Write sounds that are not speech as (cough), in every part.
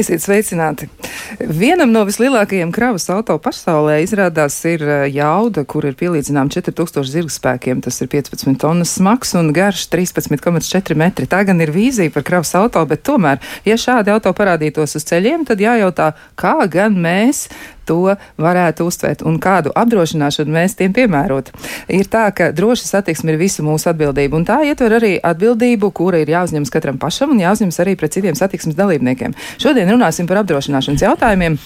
Esiet sveicināti! Vienam no vislielākajiem kravas auto pasaulē izrādās ir eh, jauda, kur ir pielīdzinām 4000 zirgspēkiem. Tas ir 15 tonnas smags un garš 13,4 metri. Tā gan ir vīzija par kravas auto, bet tomēr, ja šādi auto parādītos uz ceļiem, tad jājautā, kā gan mēs to varētu uztvērt un kādu apdrošināšanu mēs tiem piemērot. Ir tā, ka droša satiksme ir visa mūsu atbildība, un tā ietver arī atbildību, kura ir jāuzņemas katram pašam un jāuzņemas arī pret citiem satiksmes dalībniekiem. Šodien runāsim par apdrošināšanas jautājumiem.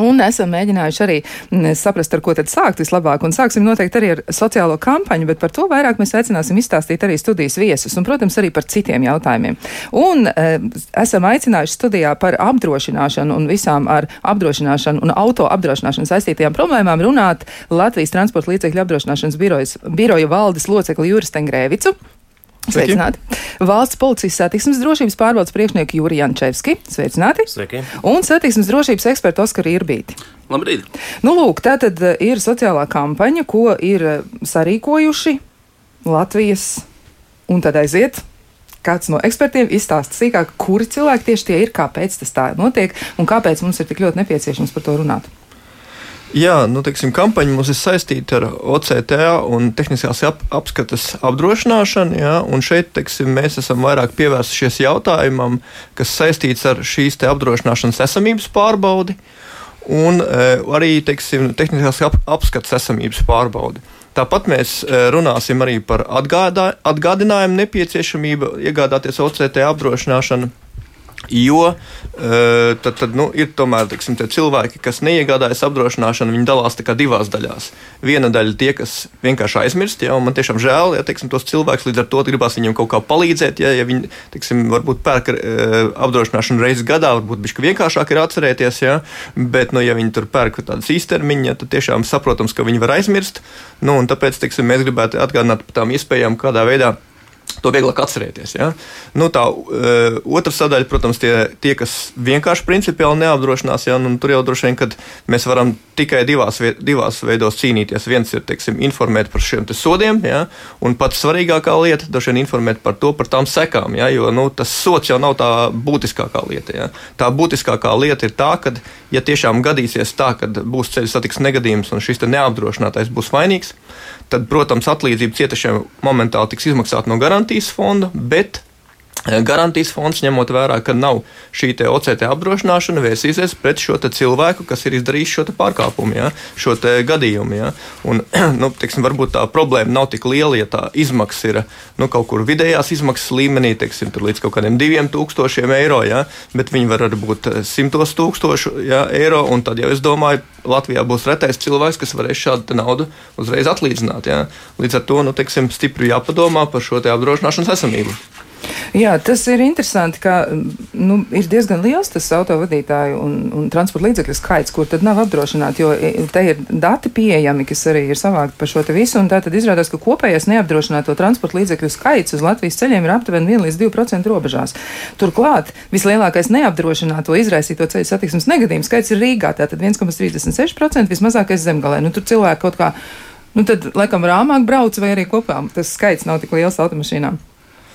Un esam mēģinājuši arī mm, saprast, ar ko tad sākt vislabāk. Un sāksim noteikti arī ar sociālo kampaņu, bet par to vairāk mēs aicināsim izstāstīt arī studijas viesus un, protams, arī par citiem jautājumiem. Un e, esam aicinājuši studijā par apdrošināšanu un visām ar apdrošināšanu un auto apdrošināšanu saistītajām problēmām runāt Latvijas transporta līdzekļu apdrošināšanas birojas, biroja valdes locekli Juris Tengrēvicu. Sveicināti! Valsts policijas satiksmes drošības pārbaudas priekšnieku Juriju Jančevski. Sveicināti! Sveiki! Un satiksmes drošības ekspertu Oskaru Irbīti. Labrīt! Nu, lūk, tā tad eh, ir sociālā kampaņa, ko ir eh, sarīkojuši Latvijas, un tad aiziet. Kāds no ekspertiem izstāsta sīkāk, kuri cilvēki tieši tie ir, kāpēc tas tā notiek un kāpēc mums ir tik ļoti nepieciešams par to runāt. Jā, nu, teiksim, kampaņa mums ir saistīta ar OCTA un tehniskās ap apskates apdrošināšanu. Jā, šeit teiksim, mēs esam vairāk pievērsušies jautājumam, kas saistīts ar šīs apdrošināšanas esamības pārbaudi un e, arī teiksim, tehniskās ap apskates esamības pārbaudi. Tāpat mēs e, runāsim arī par atgādā, atgādinājumu nepieciešamību iegādāties OCT apdrošināšanu Jo uh, tad, tad nu, ir tomēr tiksim, cilvēki, kas neiegādājas apdrošināšanu, viņi dalās divās daļās. Viena daļa tie, kas vienkārši aizmirst, ja, un man tiešām žēl, ja tiksim, tos cilvēkus līdz ar to gribās viņiem kaut kā palīdzēt. Ja, ja viņi tiksim, varbūt pērk uh, apdrošināšanu reizes gadā, varbūt viņš vienkāršāk ir atcerēties, ja, bet, nu, ja viņi tur pērk tādas īstermiņa, tad tiešām saprotams, ka viņi var aizmirst. Nu, tāpēc tiksim, mēs gribētu atgādināt par tām iespējām, kādā veidā To vieglāk atcerēties. Ja? Nu, tā uh, otra sadaļa, protams, tie, tie kas vienkārši principiāli neapdrošinās, ja? nu, tur jau droši vien, kad mēs varam tikai divās, divās veidos cīnīties. Viens ir teiksim, informēt par šiem sodiem, ja? un pats svarīgākā lieta ir informēt par to, par tām sekām. Ja? Jo nu, tas sots jau nav tā būtiskākā lieta. Ja? Tā būtiskākā lieta ir tā, ka, ja tiešām gadīsies tā, ka būs ceļu satiksmes negadījums un šis neapdrošinātais būs vainīgs, tad, protams, atlīdzība cietušajiem momentāli tiks izmaksāta no garantijas fonda, bet Eh, garantijas fonds, ņemot vērā, ka nav šī OCT apdrošināšana, vērsīsies pret šo cilvēku, kas ir izdarījis šo pārkāpumu, ja, šo gadījumu. Ja. Un, (clears throat) nu, teiksim, varbūt tā problēma nav tik liela, ja tā izmaksas ir nu, kaut kur vidējās izmaksas līmenī, teiksim, līdz kaut kādiem diviem tūkstošiem eiro, ja, bet viņi var būt eh, simtos tūkstošu ja, eiro. Tad jau es domāju, Latvijā būs retais cilvēks, kas varēs šādu naudu uzreiz atlīdzināt. Ja. Līdz ar to nu, teiksim, stipri jāpadomā par šo apdrošināšanas esamību. Jā, tas ir interesanti, ka nu, ir diezgan liels tas autovadītāju un, un transporta līdzekļu skaits, kur tad nav apdrošināti, jo te ir dati pieejami, kas arī ir savākti par šo te visu, un tā tad izrādās, ka kopējais neapdrošināto transporta līdzekļu skaits uz Latvijas ceļiem ir aptuveni 1 līdz 2% robežās. Turklāt vislielākais neapdrošināto izraisīto ceļu satiksmes negadījumu skaits ir Rīgā, tātad 1,36%, vismazākais zemgalē. Nu, tur cilvēki kaut kā, nu tad laikam rāmāk brauc vai arī kopā tas skaits nav tik liels automašīnām.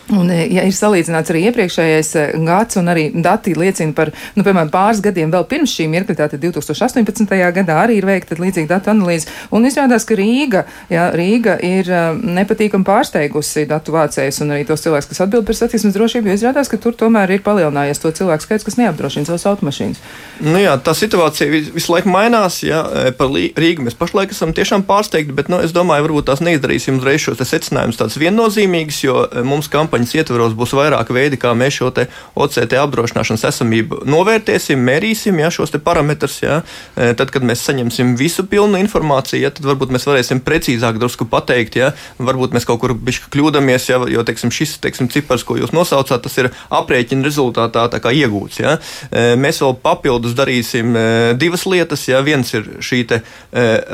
Un, e, ja ir salīdzināts arī iepriekšējais e, gads, un arī dati liecina par, nu, piemēram, pāris gadiem vēl pirms šī mirkļa, tātad 2018. gadā arī ir veikta līdzīga datu analīze, un izrādās, ka Rīga, jā, Rīga ir e, nepatīkami pārsteigusi datu vācējus un arī tos cilvēkus, kas atbild par satiksmes drošību, jo izrādās, ka tur tomēr ir palielinājies to cilvēku skaits, kas neapdrošina savas automašīnas. Nu jā, tā situācija vis, visu laiku mainās, jā, par Rīgu mēs pašlaik esam tiešām pārsteigti, bet, nu, es domāju, varbūt tās neizdarīsim uzreiz šos secinājumus tādus viennozīmīgus, jo mums kampaņa kampaņas ietvaros būs vairāk veidi, kā mēs šo OCT apdrošināšanas esamību novērtēsim, mērīsim ja, šos parametrus. Ja. E, tad, kad mēs saņemsim visu pilnu informāciju, ja, tad varbūt mēs varēsim precīzāk drusku pateikt, ja, varbūt mēs kaut kur kļūdāmies, ja, jo teiksim, šis teiksim, cipars, ko jūs nosaucāt, tas ir aprēķina rezultātā iegūts. Ja. E, mēs vēl papildus darīsim e, divas lietas. Ja. Viens ir šī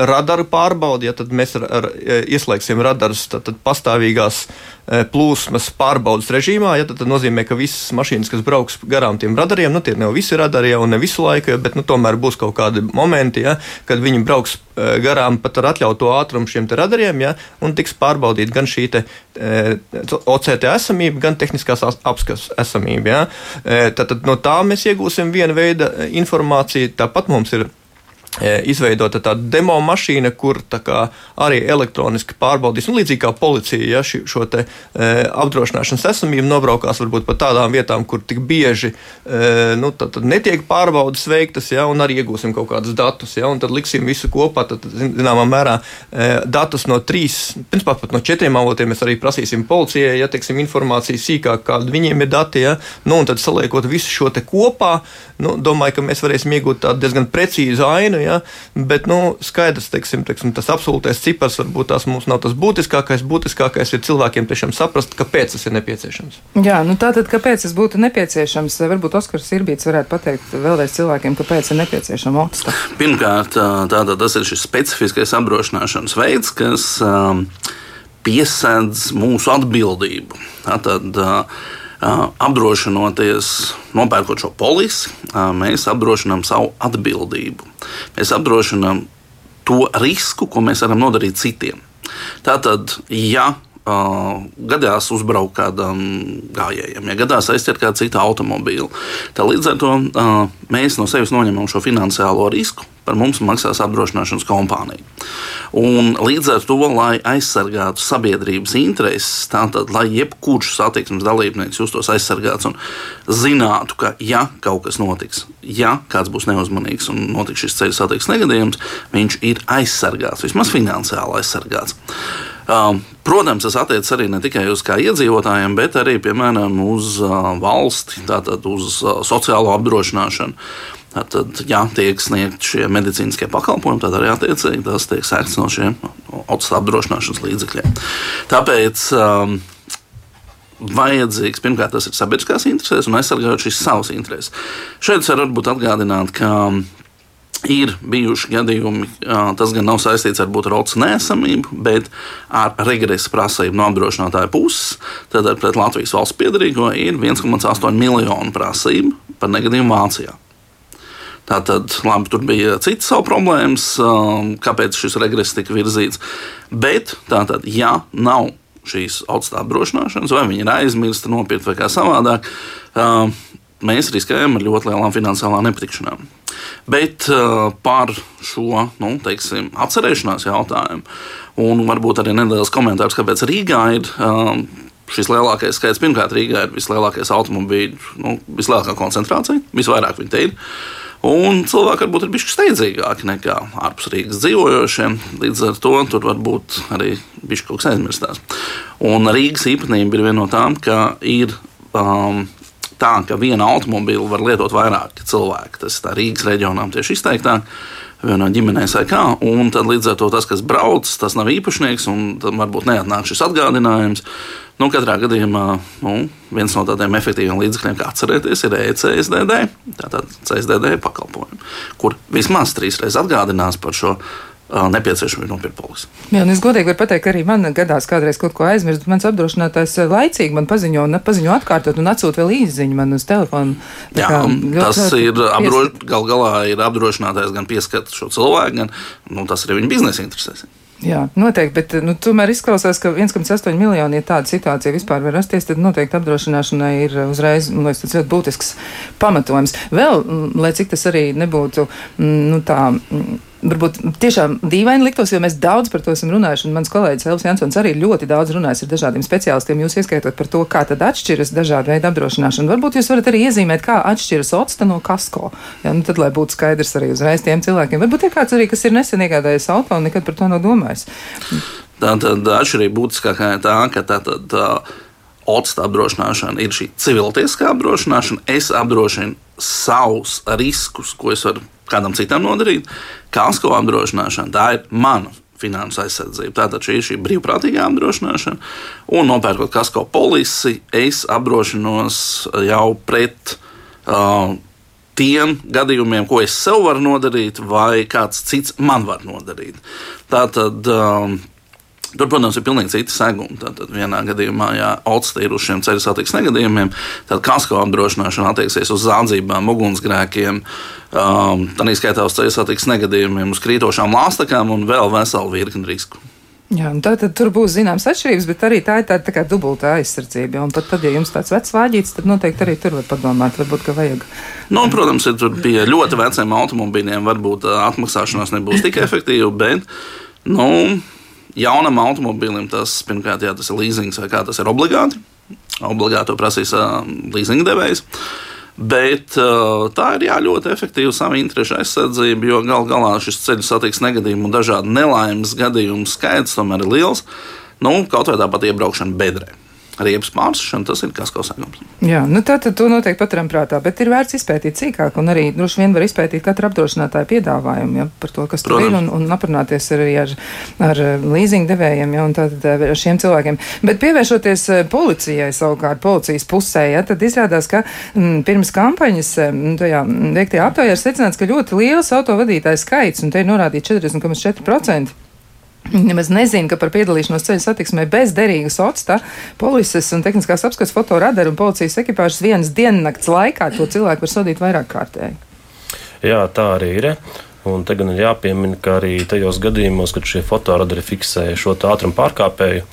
radaru pārbaude, ja tad mēs ar, ar, ieslēgsim radarus, tad, tad pastāvīgās plūsmas pārbaudas pārbaudas režīmā. Ja, tad, tad nozīmē, ka visas mašīnas, kas brauks garām tiem radariem, nu tie nav visi radari jau ne visu laiku, bet nu, tomēr būs kaut kādi momenti, ja, kad viņi brauks e, garām pat ar atļautu ātrumu šiem radariem, ja, un tiks pārbaudīta gan šī te, e, OCT esamība, gan tehniskās apskates esamība. Ja. E, tad, tad no tā mēs iegūsim vienu veidu informāciju. Tāpat mums ir E, izveidota tāda demo mašīna, kur kā, arī elektroniski pārbaudīs, nu, līdzīgi kā policija, ja ši, šo te, e, apdrošināšanas esamību nobraukās varbūt pa tādām vietām, kur tik bieži e, nu, tad, tad netiek pārbaudas veiktas, ja, un arī iegūsim kaut kādus datus, ja, un tad liksim visu kopā, tad, zināmā mērā, e, datus no trīs, principā pat no četriem avotiem mēs arī prasīsim policijai, ja, teiksim, informāciju sīkāk, kāda viņiem ir dati, ja, nu, un tad saliekot visu šo te kopā, nu, domāju, ka mēs varēsim iegūt tādu diezgan precīzu ainu, ja? bet nu, skaidrs, teiksim, teiksim, tas absolūtais cipars varbūt tās mums nav tas būtiskākais. Būtiskākais ir cilvēkiem tiešām saprast, kāpēc tas ir nepieciešams. Jā, nu tātad, kāpēc tas būtu nepieciešams? Varbūt Oskars Irbīts varētu pateikt vēlreiz cilvēkiem, kāpēc ir nepieciešama otsta. Pirmkārt, tātad tas ir šis specifiskais apdrošināšanas veids, kas um, piesedz mūsu atbildību. Tātad, uh, apdrošinoties, nopērkot šo polisi, mēs apdrošinām savu atbildību. Mēs apdrošinām to risku, ko mēs varam nodarīt citiem. Tātad, ja uh, gadās uzbraukt kādam gājējam, ja gadās aizķert kādu citu automobīlu. Tā līdz ar to uh, mēs no sevis noņemam šo finansiālo risku. Par mums maksās apdrošināšanas kompānija. Un līdz ar to, lai aizsargātu sabiedrības intereses, tātad, lai jebkurš satiksmes dalībnieks justos aizsargāts un zinātu, ka, ja kaut kas notiks, ja kāds būs neuzmanīgs un notiks šis ceļu satiksmes negadījums, viņš ir aizsargāts, vismaz finansiāli aizsargāts. Um, protams, tas attiecas arī ne tikai uz iedzīvotājiem, bet arī piemēram uz uh, valsti, tātad uz uh, sociālo apdrošināšanu. Tad, ja tiek sniegti šie medicīniskie pakalpojumi, tad arī attiecīgi tas tiek sēgts no šiem autostāvu apdrošināšanas līdzekļiem. Tāpēc um, vajadzīgs, pirmkārt, tas ir sabiedriskās interesēs un aizsargājot šīs savas intereses. Šeit es varu atgādināt, ka Ir bijuši gadījumi, tas gan nav saistīts ar otru nesamību, bet ar regresa prasību no apdrošinātāja puses. Tad pret Latvijas valsts piedarīgo ir 1,8 miljonu prasību par negadījumu Vācijā. Tātad, labi, tur bija citas savu problēmas, kāpēc šis regress tika virzīts. Bet, tātad, ja nav šīs augstākās apdrošināšanas, vai viņi ir aizmirsti, nopirkt vai kā savādāk, mēs riskējam ar ļoti lielām finansiālām nepatikšanām. Bet uh, par šo nu, teiksim, atcerēšanās jautājumu, un varbūt arī neliels komentārs, kāpēc Rīgā ir. Uh, Šis lielākais skaits, pirmkārt, Rīgā ir vislielākais automobīļu, nu, vislielākā koncentrācija, visvairāk viņi te ir. Un cilvēki varbūt ir bijuši steidzīgāki nekā ārpus Rīgas dzīvojošie. Līdz ar to tur varbūt arī bija kaut kas aizmirstās. Un Rīgas īpatnība ir viena no tām, ka ir um, tā, ka vienu automobīlu var lietot vairāki cilvēki. Tas ir Rīgas reģionām tieši izteiktāk. Vienā ģimenē vai kā. Un tad līdz ar to tas, kas brauc, tas nav īpašnieks, un tam varbūt neatnāk šis atgādinājums. Nu, katrā gadījumā nu, viens no tādiem efektīviem līdzekļiem, kā atcerēties, ir ECSDD, tātad CSDD pakalpojumi, kur vismaz trīs reizes atgādinās par šo nepieciešami nopirkt polisi. Jā, un es godīgi varu pateikt, ka arī man gadās kādreiz kaut ko aizmirst. Mans apdrošinātājs laicīgi man paziņo un paziņo atkārtot un atsūt vēl īziņu man uz telefonu. Tā Jā, tas ir apdroš, gal galā ir apdrošinātājs gan pieskat šo cilvēku, gan nu, tas arī viņa biznesa interesēs. Jā, noteikti, bet nu, tomēr izklausās, ka 1,8 miljoni, ja tāda situācija vispār var rasties, tad noteikti apdrošināšanai ir uzreiz nu, ļoti būtisks pamatojums. Vēl, lai cik tas arī nebūtu nu, tā varbūt tiešām dīvaini liktos, jo mēs daudz par to esam runājuši. Un mans kolēģis Elvis Jansons arī ļoti daudz runājis ar dažādiem speciālistiem. Jūs ieskaitot par to, kā tad atšķiras dažādi veidi apdrošināšana. Varbūt jūs varat arī iezīmēt, kā atšķiras otsta no kasko. Ja, nu tad, lai būtu skaidrs arī uzreiz tiem cilvēkiem. Varbūt ir kāds arī, kas ir nesen iegādājies auto un nekad par to nav domājis. Tā tad atšķirība būtiskākā ir tā, ka tā tad. tā Otsta apdrošināšana ir šī civiltieskā apdrošināšana. Es apdrošinu savus riskus, ko es varu kādam citam nodarīt. Kasko apdrošināšana tā ir mana finansu aizsardzība. Tātad šī ir šī brīvprātīgā apdrošināšana. Un nopērkot kasko polisi, es apdrošinos jau pret uh, tiem gadījumiem, ko es sev varu nodarīt, vai kāds cits man var nodarīt. Tātad. Uh, Tur, protams, ir pilnīgi citi segumi. Tad vienā gadījumā, ja Alts ir uz šiem ceļu satiksmes negadījumiem, tad kasko apdrošināšana attieksies uz zādzībām, ugunsgrēkiem, um, tā izskaitā uz ceļu satiksmes negadījumiem, uz krītošām lāstakām un vēl veselu virkni risku. Jā, tā tad tur būs zināmas atšķirības, bet arī tā ir tāda tā kā dubultā aizsardzība. Un pat tad, ja jums tāds vecs vāģīts, tad noteikti arī tur var padomāt, varbūt, ka vajag. Nu, protams, ja tur pie ļoti veciem automobīļiem varbūt atmaksāšanās nebūs tik efektīva, bet, nu, jaunam automobīlim tas pirmkārt, jā, tas ir leasings vai kā tas ir obligāti. Obligāti to prasīs uh, leasing devējs. Bet uh, tā ir jā, ļoti efektīva savu interesu aizsardzība, jo gal galā šis ceļu satiksmes negadījumu un dažādu nelaimes gadījumu skaits tomēr ir liels. Nu, kaut vai tāpat iebraukšana bedrē riepas pārsešana, tas ir kas kausēgums. Jā, nu tā tad to noteikti paturam prātā, bet ir vērts izpētīt sīkāk un arī droši vien var izpētīt katru apdrošinātāju piedāvājumu ja, par to, kas Protams. tur ir un, un aprunāties arī ar, ar leasing devējiem ja, un tātad eh, ar šiem cilvēkiem. Bet pievēršoties eh, policijai savukārt, policijas pusē, ja, tad izrādās, ka m, mm, pirms kampaņas m, mm, tajā veiktajā aptaujā ir secināts, ka ļoti liels autovadītāju skaits, un te ir norādīts 40,4%. Nemaz nezinu, ka par piedalīšanos ceļu satiksmē bez derīgas otsta, polises un tehniskās apskates fotoradaru un policijas ekipāžas vienas diennakts laikā to cilvēku var sodīt vairāk kārtēji. Jā, tā arī ir. Un te gan ir jāpiemina, ka arī tajos gadījumos, kad šie fotoradari fiksē šo ātrumu pārkāpēju,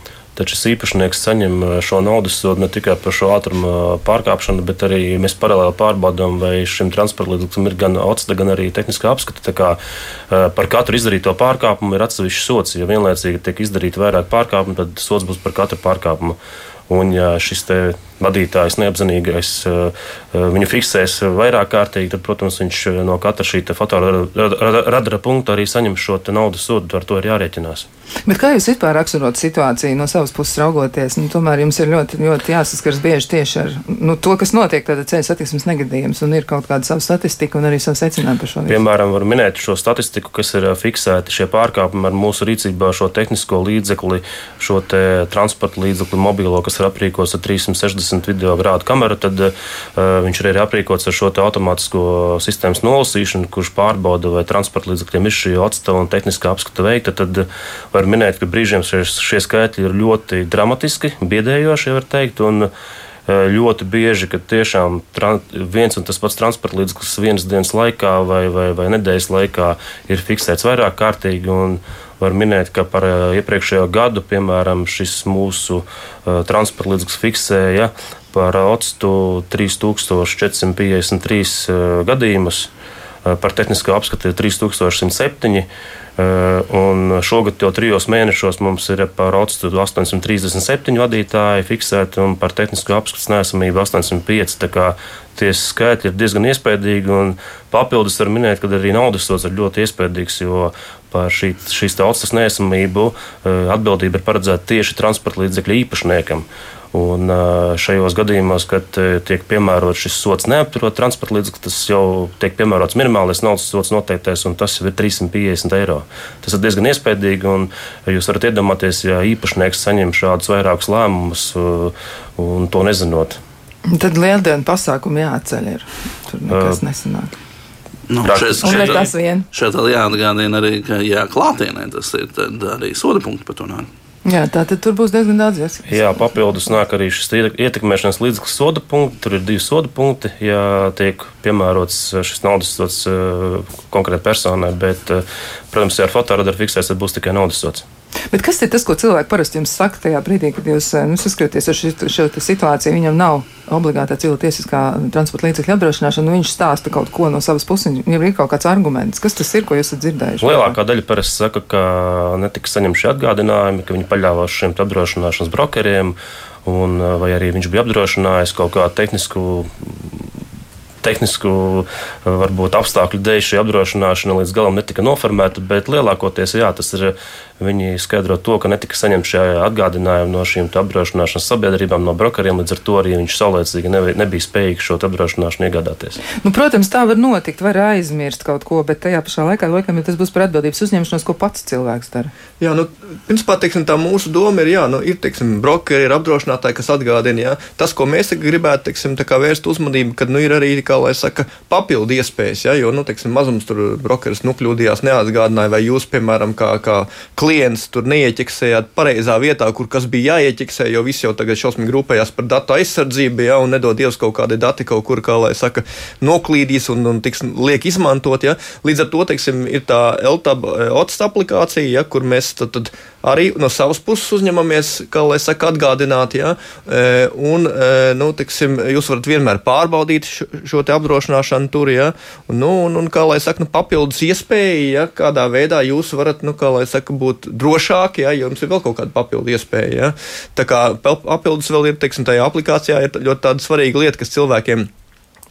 Tad šis īpašnieks saņem eh, šo naudas sodu ne tikai par šo ātruma pārkāpšanu, bet arī mēs paralēli pārbaudām, vai šim transporta līdzeklim ir gan OCTA, gan arī tehniskā apskata. Kā eh, par katru izdarīto pārkāpumu ir atsevišķs sots. Ja vienlaicīgi tiek izdarīti vairāk pārkāpumu, tad sots būs par katru pārkāpumu. Un, ja šis vadītājs neapzinīgais eh, viņu fiksēs vairāk kārtīgi, tad, protams, viņš no katra šī fotoradara punkta arī saņem šo naudas sodu. Ar to ir jārēķinās. Bet kā jūs vispār raksturot situāciju no savas puses raugoties? Nu, tomēr jums ir ļoti, ļoti jāsaskars bieži tieši ar nu, to, kas notiek tādā ceļa satiksmes negadījums, un ir kaut kāda sava statistika un arī savu secinājumu par šo visu. Piemēram, var minēt šo statistiku, kas ir fiksēti šie pārkāpumi ar mūsu rīcībā šo tehnisko līdzekli, šo transporta līdzekli mobilo, kas ir aprīkots ar 360 video grādu kameru, tad uh, viņš ir arī aprīkots ar šo automātisko sistēmas nolasīšanu, kurš pārbauda, vai transporta līdzekļiem ir šī atstava un tehniskā apskata veikta. Tad, uh, var minēt, ka brīžiem šie, šie skaitļi ir ļoti dramatiski, biedējoši, var teikt. Un, e, ļoti bieži, kad tiešām viens un tas pats transporta līdzeklis vienas dienas laikā vai, vai, vai nedēļas laikā ir fiksēts vairāk kārtīgi. Var minēt, ka par e, iepriekšējo gadu, piemēram, šis mūsu uh, transporta līdzeklis fiksēja par OCTU 3453 uh, gadījumus, par tehnisko apskatu 3107. Eh, un šogad jau trijos mēnešos mums ir par OCU 837 vadītāji fiksēti un par tehnisko apskates nesamību 805. Tā kā tie skaitļi ir diezgan iespaidīgi. Papildus var minēt, ka arī naudas sods ir ļoti iespaidīgs, jo par šī, šīs tautas nesamību eh, atbildība ir paredzēta tieši transporta līdzekļu īpašniekam. Un šajos gadījumos, kad tiek piemērots šis sots neapturot transporta līdzekli, tas jau tiek piemērots minimālais naudas sots noteiktais, un tas jau ir 350 eiro. Tas ir diezgan iespaidīgi, un jūs varat iedomāties, ja īpašnieks saņem šādus vairākus lēmumus un to nezinot. Tad lieldienu pasākumu jāatceļ. Ir. Tur nekas uh, nesanāk. Nu, šeit, šeit, šeit, šeit jāatgādina arī, ka jā, klātienē tas ir arī soda punkti par to nāk. Jā, tā tad būs diezgan daudz iespēju. Jā, papildus nāk arī šis ietekmēšanas līdzekļu soda punkts. Tur ir divi soda punkti, ja tiek piemērots šis naudas sods uh, konkrētai personai, bet, uh, protams, ja ar fotoradaru fiksēs, tad būs tikai naudas sods. Bet kas ir tas, ko cilvēki parasti jums saka tajā brīdī, kad jūs eh, nu, saskaraties ar šo, šo situāciju? Viņam nav obligātā cilvēciskā transporta līdzekļa apdrošināšana, nu, viņš stāsta kaut ko no savas puses, viņam ir kaut kāds arguments. Kas tas ir, ko jūs esat dzirdējuši? Lielākā daļa parasti saka, ka netika saņemti atgādinājumi, ka viņi paļāvās šiem apdrošināšanas brokeriem, un, eh, vai arī viņš bija apdrošinājis kaut kādu tehnisku tehnisku varbūt, apstākļu dēļ šī apdrošināšana līdz galam netika noformēta, bet lielākoties jā, tas ir Viņi skaidro to, ka netika saņemta šī atgādinājuma no šīm apdrošināšanas sabiedrībām, no brokeriem. Līdz ar to arī viņš saulēcīgi nebija spējīgs šo apdrošināšanu iegādāties. Nu, protams, tā var notikt, var aizmirst kaut ko, bet tajā pašā laikā laikam, ja tas būs par atbildības uzņemšanos, ko pats cilvēks dara. Jā, nu, principā, teiksim, tā mūsu doma ir, jā, nu, ir, teiksim, brokeri, ir apdrošinātāji, kas atgādina, jā. Tas, ko mēs gribētu, teiksim, vērst uzmanību, kad, nu, ir arī, kā lai saka, papildu iespējas, jā, jo, nu, teiksim, mazums tur brokeris nukļūdījās, neatgādināja, vai jūs, piemēram, kā, kā klients, klients tur neieķeksējāt pareizā vietā, kur kas bija jāieķeksē, jo visi jau tagad šausmīgi rūpējās par datu aizsardzību, ja, un nedod Dievs kaut kādi dati kaut kur, kā lai saka, noklīdīs un, un tiks liek izmantot. Ja. Līdz ar to, teiksim, ir tā LTAB OTS aplikācija, ja, kur mēs tad, tad arī no savas puses uzņemamies, kā lai saka, atgādināt, ja, un, nu, teiksim, jūs varat vienmēr pārbaudīt šo, šo te apdrošināšanu tur, ja, un, nu, un, un kā lai saka, nu, papildus iespēja, ja, kādā veidā jūs varat, nu, kā lai saka, būt drošāki, ja jums ir vēl kaut kāda papildu iespēja. Ja. Tā kā papildus vēl ir, teiksim, tajā aplikācijā ir ļoti tāda svarīga lieta, kas cilvēkiem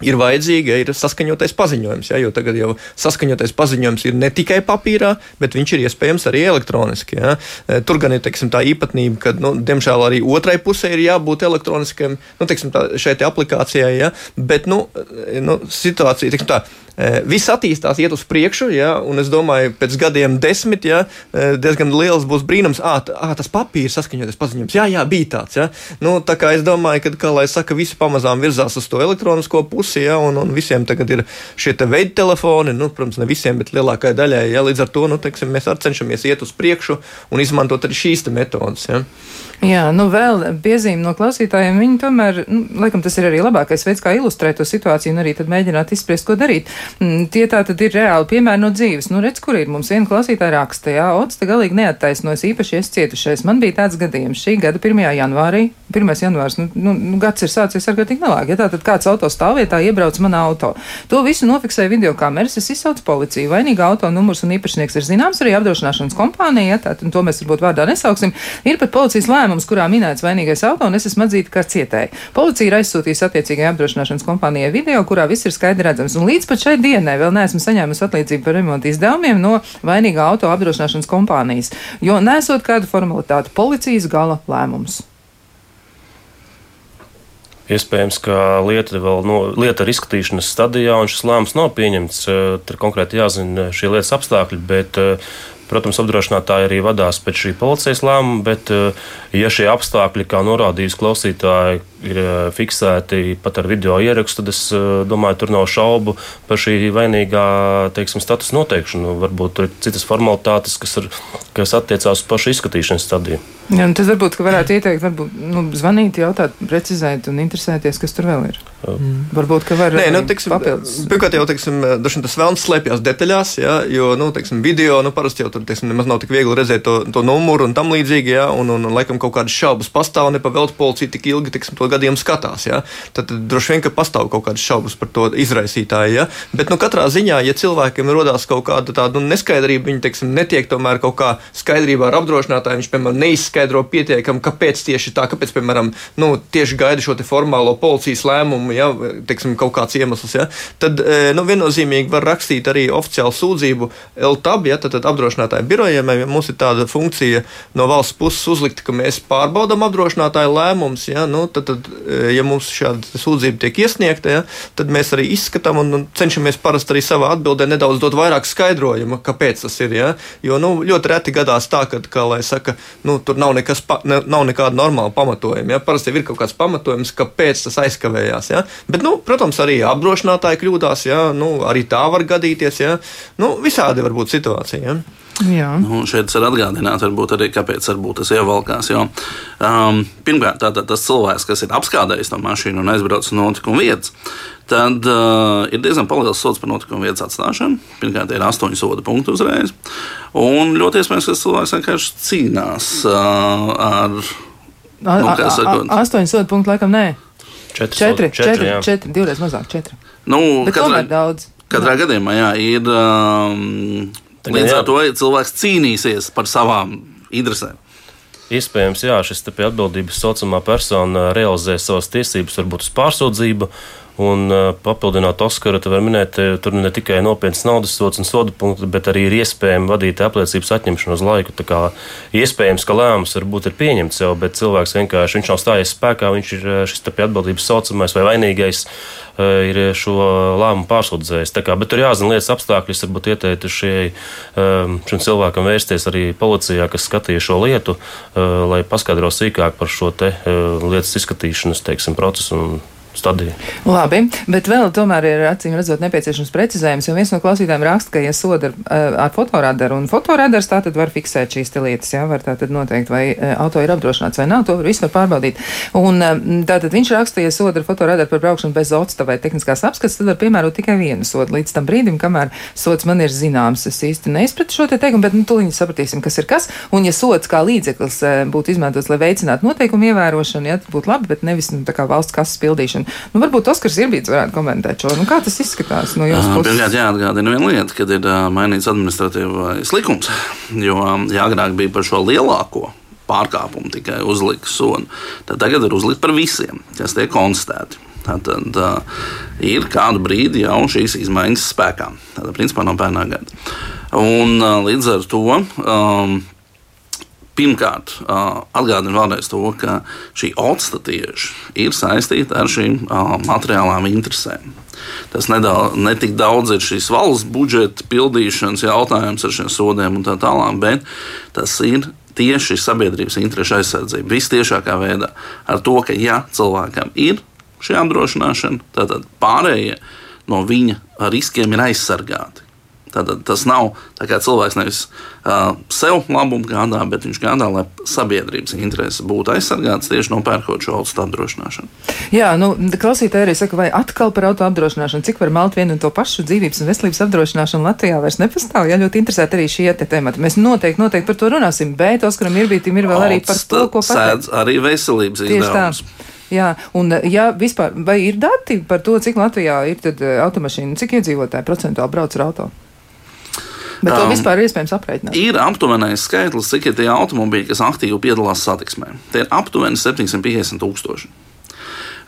ir vajadzīga, ir saskaņotais paziņojums. Ja, jo tagad jau saskaņotais paziņojums ir ne tikai papīrā, bet viņš ir iespējams arī elektroniski. Ja. E, tur gan ir teiksim, tā īpatnība, ka, nu, diemžēl, arī otrai pusē ir jābūt elektroniskam, nu, teiksim, tā, šai te aplikācijai. Ja. Bet nu, e, nu, situācija, teiksim, tā, viss attīstās, iet uz priekšu, ja, un es domāju, pēc gadiem desmit, ja, diezgan liels būs brīnums, ah, tas papīrs saskaņotais paziņojums, jā, jā, bija tāds. Ja. Nu, tā kā es domāju, ka, kā lai saka, visi pamazām virzās uz to elektronisko pusi ja, un, un visiem tagad ir šie te veidi telefoni, nu, protams, ne visiem, bet lielākajai daļai. Ja, līdz ar to nu, teiksim, mēs arī cenšamies iet uz priekšu un izmantot arī šīs metodas. Ja. Jā, nu vēl piezīme no klausītājiem. Viņi tomēr, nu, laikam tas ir arī labākais veids, kā ilustrēt to situāciju un arī tad mēģināt izspriest, ko darīt. Mm, tie tā tad ir reāli piemēri no dzīves. Nu, redz, kur ir mums viena klausītāja raksta, jā, Ots te galīgi neattaisnojas īpaši es cietušais. Man bija tāds gadījums šī gada 1. janvārī. 1. janvārs, nu, nu, nu gads ir sācies ar gatīgi nelāk. Ja tā tad kāds auto stāvvietā iebrauc manā auto. To visu nofiksēja video kameras, es izsaucu policiju. Vainīga auto numurs un īpašnieks ir zināms arī apdrošināšanas kompānija, ja, tā, to mēs varbūt vārdā nesauksim. Ir pat policijas lēmums, kurā minēts vainīgais auto, un es esmu atzīta kā cietēji. Policija ir aizsūtījusi attiecīgajai apdrošināšanas kompānijai video, kurā viss ir skaidri redzams. Un līdz pat šai dienai vēl neesmu saņēmusi atlīdzību par remonta izdevumiem no vainīgā auto apdrošināšanas kompānijas, jo nesot kādu formalitāti policijas gala lēmums. Iespējams, ka lieta vēl no, lieta ir izskatīšanas stadijā, un šis lēmums nav pieņemts. Tur konkrēti jāzina šie lietas apstākļi, bet Protams, apdrošinātāji arī vadās pēc šī policijas lēmuma, bet, eh, ja šie apstākļi, kā norādījis klausītāji, ir eh, fiksēti pat ar video ierakstu, tad es eh, domāju, tur nav šaubu par šī vainīgā teiksim, status noteikšanu. Varbūt tur ir citas formalitātes, kas, ir, kas attiecās uz pašu izskatīšanas stadiju. Jā, nu, tas varbūt varētu ieteikt, varbūt nu, zvanīt, jautāt, precizēt un interesēties, kas tur vēl ir. Mm. Varbūt, ka var Nē, nu, tiksim, papildus. Pirmkārt, jau teiksim, tas vēlams slēpjas detaļās, ja, jo, nu, teiksim, video, nu, parasti jau tur, teiksim, nemaz nav tik viegli redzēt to, to numuru un tam līdzīgi, ja, un, un, un, laikam, kaut kādas šaubas pastāv, nepavēlt policija tik ilgi, teiksim, to gadījumu skatās, ja. Tad, tad droši vien, ka pastāv kaut kādas šaubas par to izraisītāju, ja. Bet, nu, katrā ziņā, ja cilvēkiem rodās kaut kāda tāda nu, neskaidrība, viņi, teiksim, netiek tomēr kaut kā skaidrībā ar apdrošinātāju, viņš, piemēram, neizskaidro pietiekami, kāpēc tieši tā, kāpēc, piemēram, nu, tieši gaida šo formālo policijas lēmumu, ja teiksim, kaut kāds iemesls, ja, tad e, nu, viennozīmīgi var rakstīt arī oficiālu sūdzību LTAB, ja, tad, tad apdrošinātāju birojiem. Ja mums ir tāda funkcija no valsts puses uzlikta, ka mēs pārbaudām apdrošinātāju lēmumus, ja, nu, tad, tad, e, ja mums šāda sūdzība tiek iesniegta, ja, tad mēs arī izskatām un cenšamies parasti arī savā atbildē nedaudz dot vairāk skaidrojumu, kāpēc tas ir. Ja, jo nu, ļoti reti gadās tā, ka, kā lai saka, nu, tur nav nekas, ne, nav nekāda normāla pamatojuma. Ja? Parasti ir kaut kāds pamatojums, kāpēc tas aizkavējās. Ja? Bet, nu, protams, arī apdrošinātāji kļūdās, ja? nu, arī tā var gadīties. Ja? Nu, visādi var būt situācija. Ja? Jā. Nu, šeit ir atgādināts, varbūt arī kāpēc varbūt tas ievalkās. Jo, um, pirmkārt, tātad tas cilvēks, kas ir apskādējis to mašīnu un aizbraucis no notikuma vietas, tad uh, ir diezgan liels sots par notikumu vietas atstāšanu. Pirmkārt, ir astoņi soda punkti uzreiz. Un ļoti iespējams, ka cilvēks vienkārši cīnās uh, ar. Nu, Astoņi soda punkti, laikam, nē. Četri, četri, četri, četri, četri divreiz mazāk. Četri. Nu, Bet katrā, tomēr daudz. Katrā jā. gadījumā jā, ir. Um, Līdz ar to cilvēks cīnīsies par savām interesēm. Iespējams, jā, šis atbildības saucamā persona realizē savas tiesības, varbūt uz pārsūdzību, Un uh, papildināt Oskaru, tad var minēt, tur ne tikai nopietnas naudas sots un sodu punkti, bet arī ir iespējama vadītāja apliecības atņemšana uz laiku. Tā kā iespējams, ka lēmums varbūt ir pieņemts jau, bet cilvēks vienkārši viņš nav stājies spēkā, viņš ir šis pie atbildības saucamais vai vainīgais ir šo lēmumu pārsūdzējis. Bet tur jāzina lietas apstākļus, varbūt ieteiktu šim cilvēkam vērsties arī policijā, kas skatīja šo lietu, lai paskaidro sīkāk par šo te lietas izskatīšanas teiksim, procesu un stadiju. Labi, bet vēl tomēr ir acīm redzot nepieciešams precizējums, jo viens no klausītājiem raksta, ka, ja soda ar, eh, ar fotoradaru un fotoradars, tā tad var fiksēt šīs lietas, jā, var tā tad noteikt, vai eh, auto ir apdrošināts vai nav, to visu var pārbaudīt. Un eh, tātad viņš raksta, ja soda ar fotoradaru par braukšanu bez otsta vai tehniskās apskates, tad var piemērot tikai vienu sodu līdz tam brīdim, kamēr sods man ir zināms. Es īsti neizpratu šo te teikumu, bet nu, tūlīt sapratīsim, kas ir kas. Un ja sods kā līdzeklis būtu izmantots, lai veicinātu noteikumu ievērošanu, tad būtu labi, bet nevis nu, tā kā valsts kases pildīšana. Nu, varbūt Oskars Irbīts varētu komentēt šo. Nu, kā tas izskatās no jūsu puses? Pirmkārt, jāatgādina viena lieta, kad ir uh, mainīts administratīvais likums, jo um, jāgrāk bija par šo lielāko pārkāpumu tikai uzlikt sodu. Tad tagad ir uzlikt par visiem, kas tiek konstatēti. Tad uh, ir kādu brīdi jau šīs izmaiņas spēkā. Tātad, principā, no pērnā gada. Un uh, līdz ar to. Um, Pirmkārt, atgādinu vēlreiz to, ka šī otsta tieši ir saistīta ar šīm materiālām interesēm. Tas nedaudz, ne tik daudz ir šīs valsts budžeta pildīšanas jautājums ar šiem sodiem un tā tālāk, bet tas ir tieši sabiedrības interešu aizsardzība vistiešākā veidā. Ar to, ka ja cilvēkam ir šī apdrošināšana, tad pārējie no viņa riskiem ir aizsargāti. Tātad tas nav tā kā cilvēks nevis uh, sev labumu gādā, bet viņš gādā, lai sabiedrības intereses būtu aizsargātas tieši nopērkot šo auto apdrošināšanu. Jā, nu, klausītāji arī saka, vai atkal par auto apdrošināšanu, cik var malt vienu un to pašu dzīvības un veselības apdrošināšanu Latvijā vairs nepastāv. Jā, ļoti interesēti arī šie te temati. Mēs noteikti, noteikti par to runāsim, bet Oskaram Irbītim ir vēl arī par to, ko pateikt. Arī veselības izdevums. Jā, un ja vispār, vai ir dati par to, cik Latvijā ir tad automašīna, cik iedzīvotāji procentuāli brauc ar auto? Bet to um, vispār ir iespējams aprēķināt. Ir aptuvenais skaitlis, cik ir tie automobīļi, kas aktīvi piedalās satiksmē. Tie ir aptuveni 750 tūkstoši.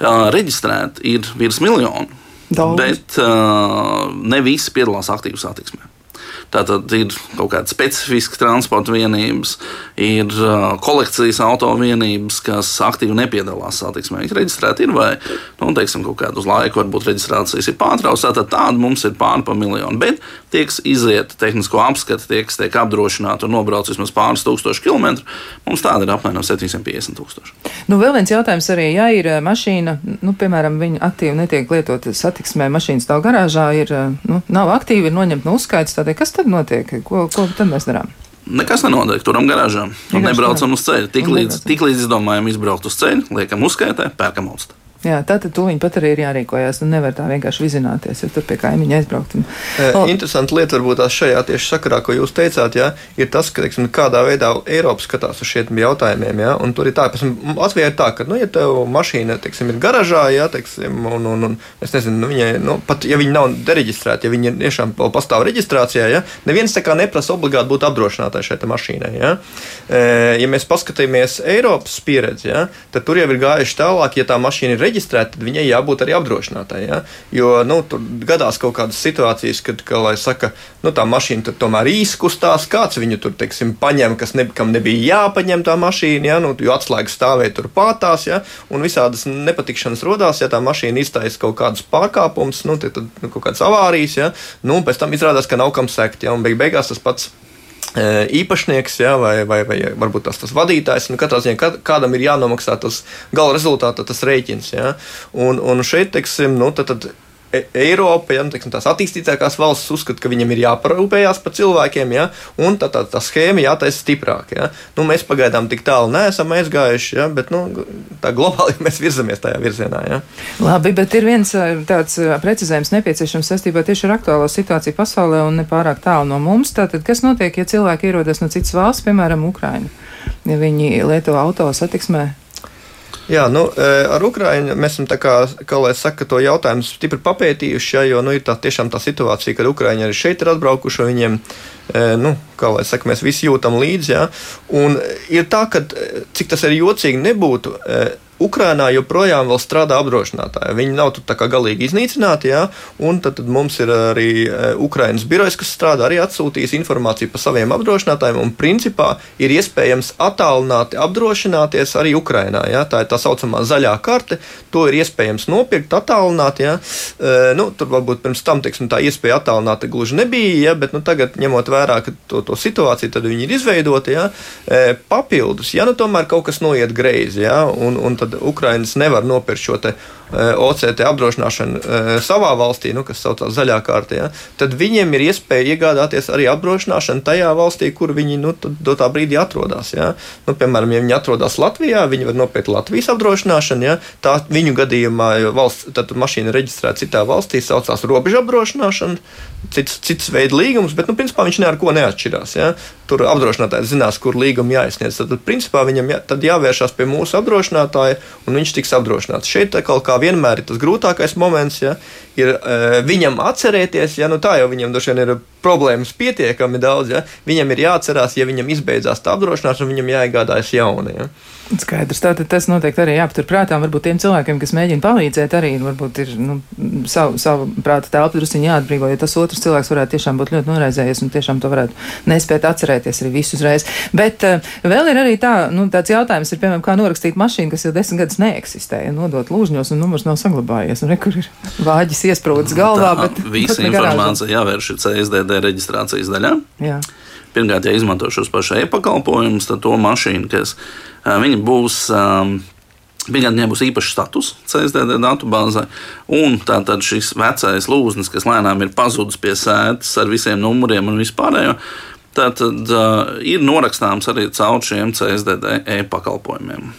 Uh, reģistrēti ir virs miljonu, Daudz. bet uh, ne visi piedalās aktīvi satiksmē. Tātad ir kaut kāda specifiska transporta vienības, ir uh, kolekcijas auto vienības, kas aktīvi nepiedalās satiksmē. Viņi reģistrēti ir vai nu, teiksim, kaut kādu laiku, varbūt reģistrācijas ir pārtrauktas. Tātad tāda mums ir pāri pa miljonu. Bet tie, kas iziet tehnisko apskati, tie, kas tiek apdrošināti un nobrauc vismaz pāris tūkstošu kilometru, mums tāda ir apmēram 750 tūkstoši. Nu, vēl viens jautājums arī, ja ir mašīna, nu, piemēram, viņa aktīvi netiek lietota satiksmē, mašīna stāv garāžā, ir, nu, nav aktīvi, ir noņemta no uzskaits, tad kas tad notiek? Ko, ko tad mēs darām? Nekas nenotiek. Turam garāžā nebraucam uz ceļa. Tiklīdz tik izdomājam izbraukt uz ceļa, liekam uzskaitē, pērkam austu. Jā, tā tad tūlīt pat arī ir jārīkojas. Nu, nevar tā vienkārši vizināties, jo tur pie kaimiņa aizbraukt. Un... Oh. Interesanti lieta varbūt tās šajā tieši sakarā, ko jūs teicāt, jā, ir tas, ka, teiksim, kādā veidā Eiropa skatās uz šiem jautājumiem. Jā, un tur ir tā, ka Latvijā ir tā, ka, nu, ja tev mašīna, teiksim, ir garažā, jā, teiksim, un, un, un es nezinu, nu, viņai, nu, pat ja viņi nav dereģistrēti, ja viņi tiešām pastāv reģistrācijā, jā, neviens tā kā neprasa obligāti būt apdrošinātai šai mašīnai. Jā. Ja mēs paskatāmies Eiropas pieredzi, jā, tad tur jau ir gājuši tālāk, ja tā mašīna ir reģistrēta reģistrēta, tad viņai jābūt arī apdrošinātai. Ja? Jo nu, tur gadās kaut kādas situācijas, kad, ka, lai saka, nu, tā mašīna tomēr izkustās, kāds viņu tur teiksim, paņem, kas ne, kam nebija jāpaņem tā mašīna, ja? nu, jo atslēgas stāvēja tur pātās, ja? un visādas nepatikšanas rodās, ja tā mašīna iztaisa kaut kādus pārkāpumus, nu, tad nu, kaut kādas avārijas, ja? nu, pēc tam izrādās, ka nav kam sekt, ja? un beig beigās tas pats īpašnieks, ja, vai, vai, vai varbūt tas, tas vadītājs. Nu, katrā ziņā kādam ir jānomaksā tas gala rezultāta, tas rēķins. Ja. Un, un šeit, teiksim, nu, tad, tad Eiropa, ja, nu, teiksim, tās attīstītākās valstis uzskata, ka viņam ir jāparūpējas par cilvēkiem, ja, un tā, tā, tā schēma jātaisa stiprāk. Ja. Nu, mēs pagaidām tik tālu neesam aizgājuši, ja, bet nu, tā globāli (laughs) mēs virzamies tajā virzienā. Ja. Labi, bet ir viens tāds precizējums nepieciešams saistībā tieši ar aktuālo situāciju pasaulē un nepārāk tālu no mums. Tātad, kas notiek, ja cilvēki ierodas no citas valsts, piemēram, Ukraina? Ja viņi lieto auto satiksmē, Jā, nu, e, ar Ukraiņu mēs esam, kā, kā lai saka, to jautājumu stipri papētījuši, ja, jo nu, ir tā, tiešām tā situācija, kad Ukraiņi arī šeit ir atbraukuši, viņiem, e, nu, kā lai saka, mēs visi jūtam līdzi. Ja, un ir tā, ka cik tas arī jocīgi nebūtu e, Ukrainā joprojām strādā apdrošinātāji. Viņi nav tur galīgi iznīcināti, jā, un tad, tad mums ir arī e, Ukraiņas birojs, kas strādā, arī atsūtījis informāciju par saviem apdrošinātājiem, un principā ir iespējams attālināti apdrošināties arī Ukrainā. Jā. Tā ir tā saucamā zaļā karte, to ir iespējams nopirkt attālināti. Jā. E, nu, tur varbūt pirms tam teiksim, tā iespēja attālināti gluži nebija, jā, bet nu, tagad, ņemot vērā to, to situāciju, tad viņi ir izveidoti. Jā. E, papildus, ja nu tomēr kaut kas noiet greizi, jā, un, un tad tad Ukraiņas nevar nopirkt šo OCT apdrošināšanu uh, savā valstī, nu, kas saucās zaļā kārtā, ja, tad viņiem ir iespēja iegādāties arī apdrošināšanu tajā valstī, kur viņi nu, do tā brīdī atrodas. Ja. Nu, piemēram, ja viņi atrodas Latvijā, viņi var nopirkt Latvijas apdrošināšanu. Ja. Tā viņu gadījumā valsts, tad mašīna reģistrēta citā valstī, saucās robežu apdrošināšana, cits, cits veids līgums, bet nu, principā viņš neko neatšķirās. Ja. Tur apdrošinātājs zinās, kur līgumu jāizsniedz. Tad, tad principā viņam jā, jāvēršas pie mūsu apdrošinātāja, un viņš tiks apdrošināts. Šeit kaut kā vienmēr ir tas grūtākais moments, ja, ir uh, viņam atcerēties, ja nu tā jau viņam droši vien ir problēmas pietiekami daudz, ja, viņam ir jāatcerās, ja viņam izbeidzās tā apdrošināšana, viņam jāiegādājas jauna. Ja. Skaidrs, tātad tas noteikti arī jāpaturprātā. Varbūt tiem cilvēkiem, kas mēģina palīdzēt, arī varbūt ir nu, savu, savu prāta telpu druskuļi jāatbrīvo, jo tas otrs cilvēks varētu tiešām būt ļoti noraizējies un tiešām to varētu nespēt atcerēties arī visu uzreiz. Bet uh, vēl ir arī tā, nu, tāds jautājums, ir, piemēram, kā norakstīt mašīnu, kas jau desmit gadus neeksistē, nodot lūžņos un numurs nav saglabājies. Un, re, kur ir vāģis iesprūdis galvā, tā, bet visa informācija jāvērš CSDD reģistrācijas daļā. Jā. Pirmkārt, ja izmanto šos pašus e-pakalpojumus, tad to mašīnu, kas būs. Viņam nebūs īpašs status CSDD datubāzē, un tātad šis vecais lūznis, kas lēnām ir pazudis pie sēdes ar visiem numuriem un vispārējo, tātad uh, ir norakstāms arī caur šiem CSDD e-pakalpojumiem.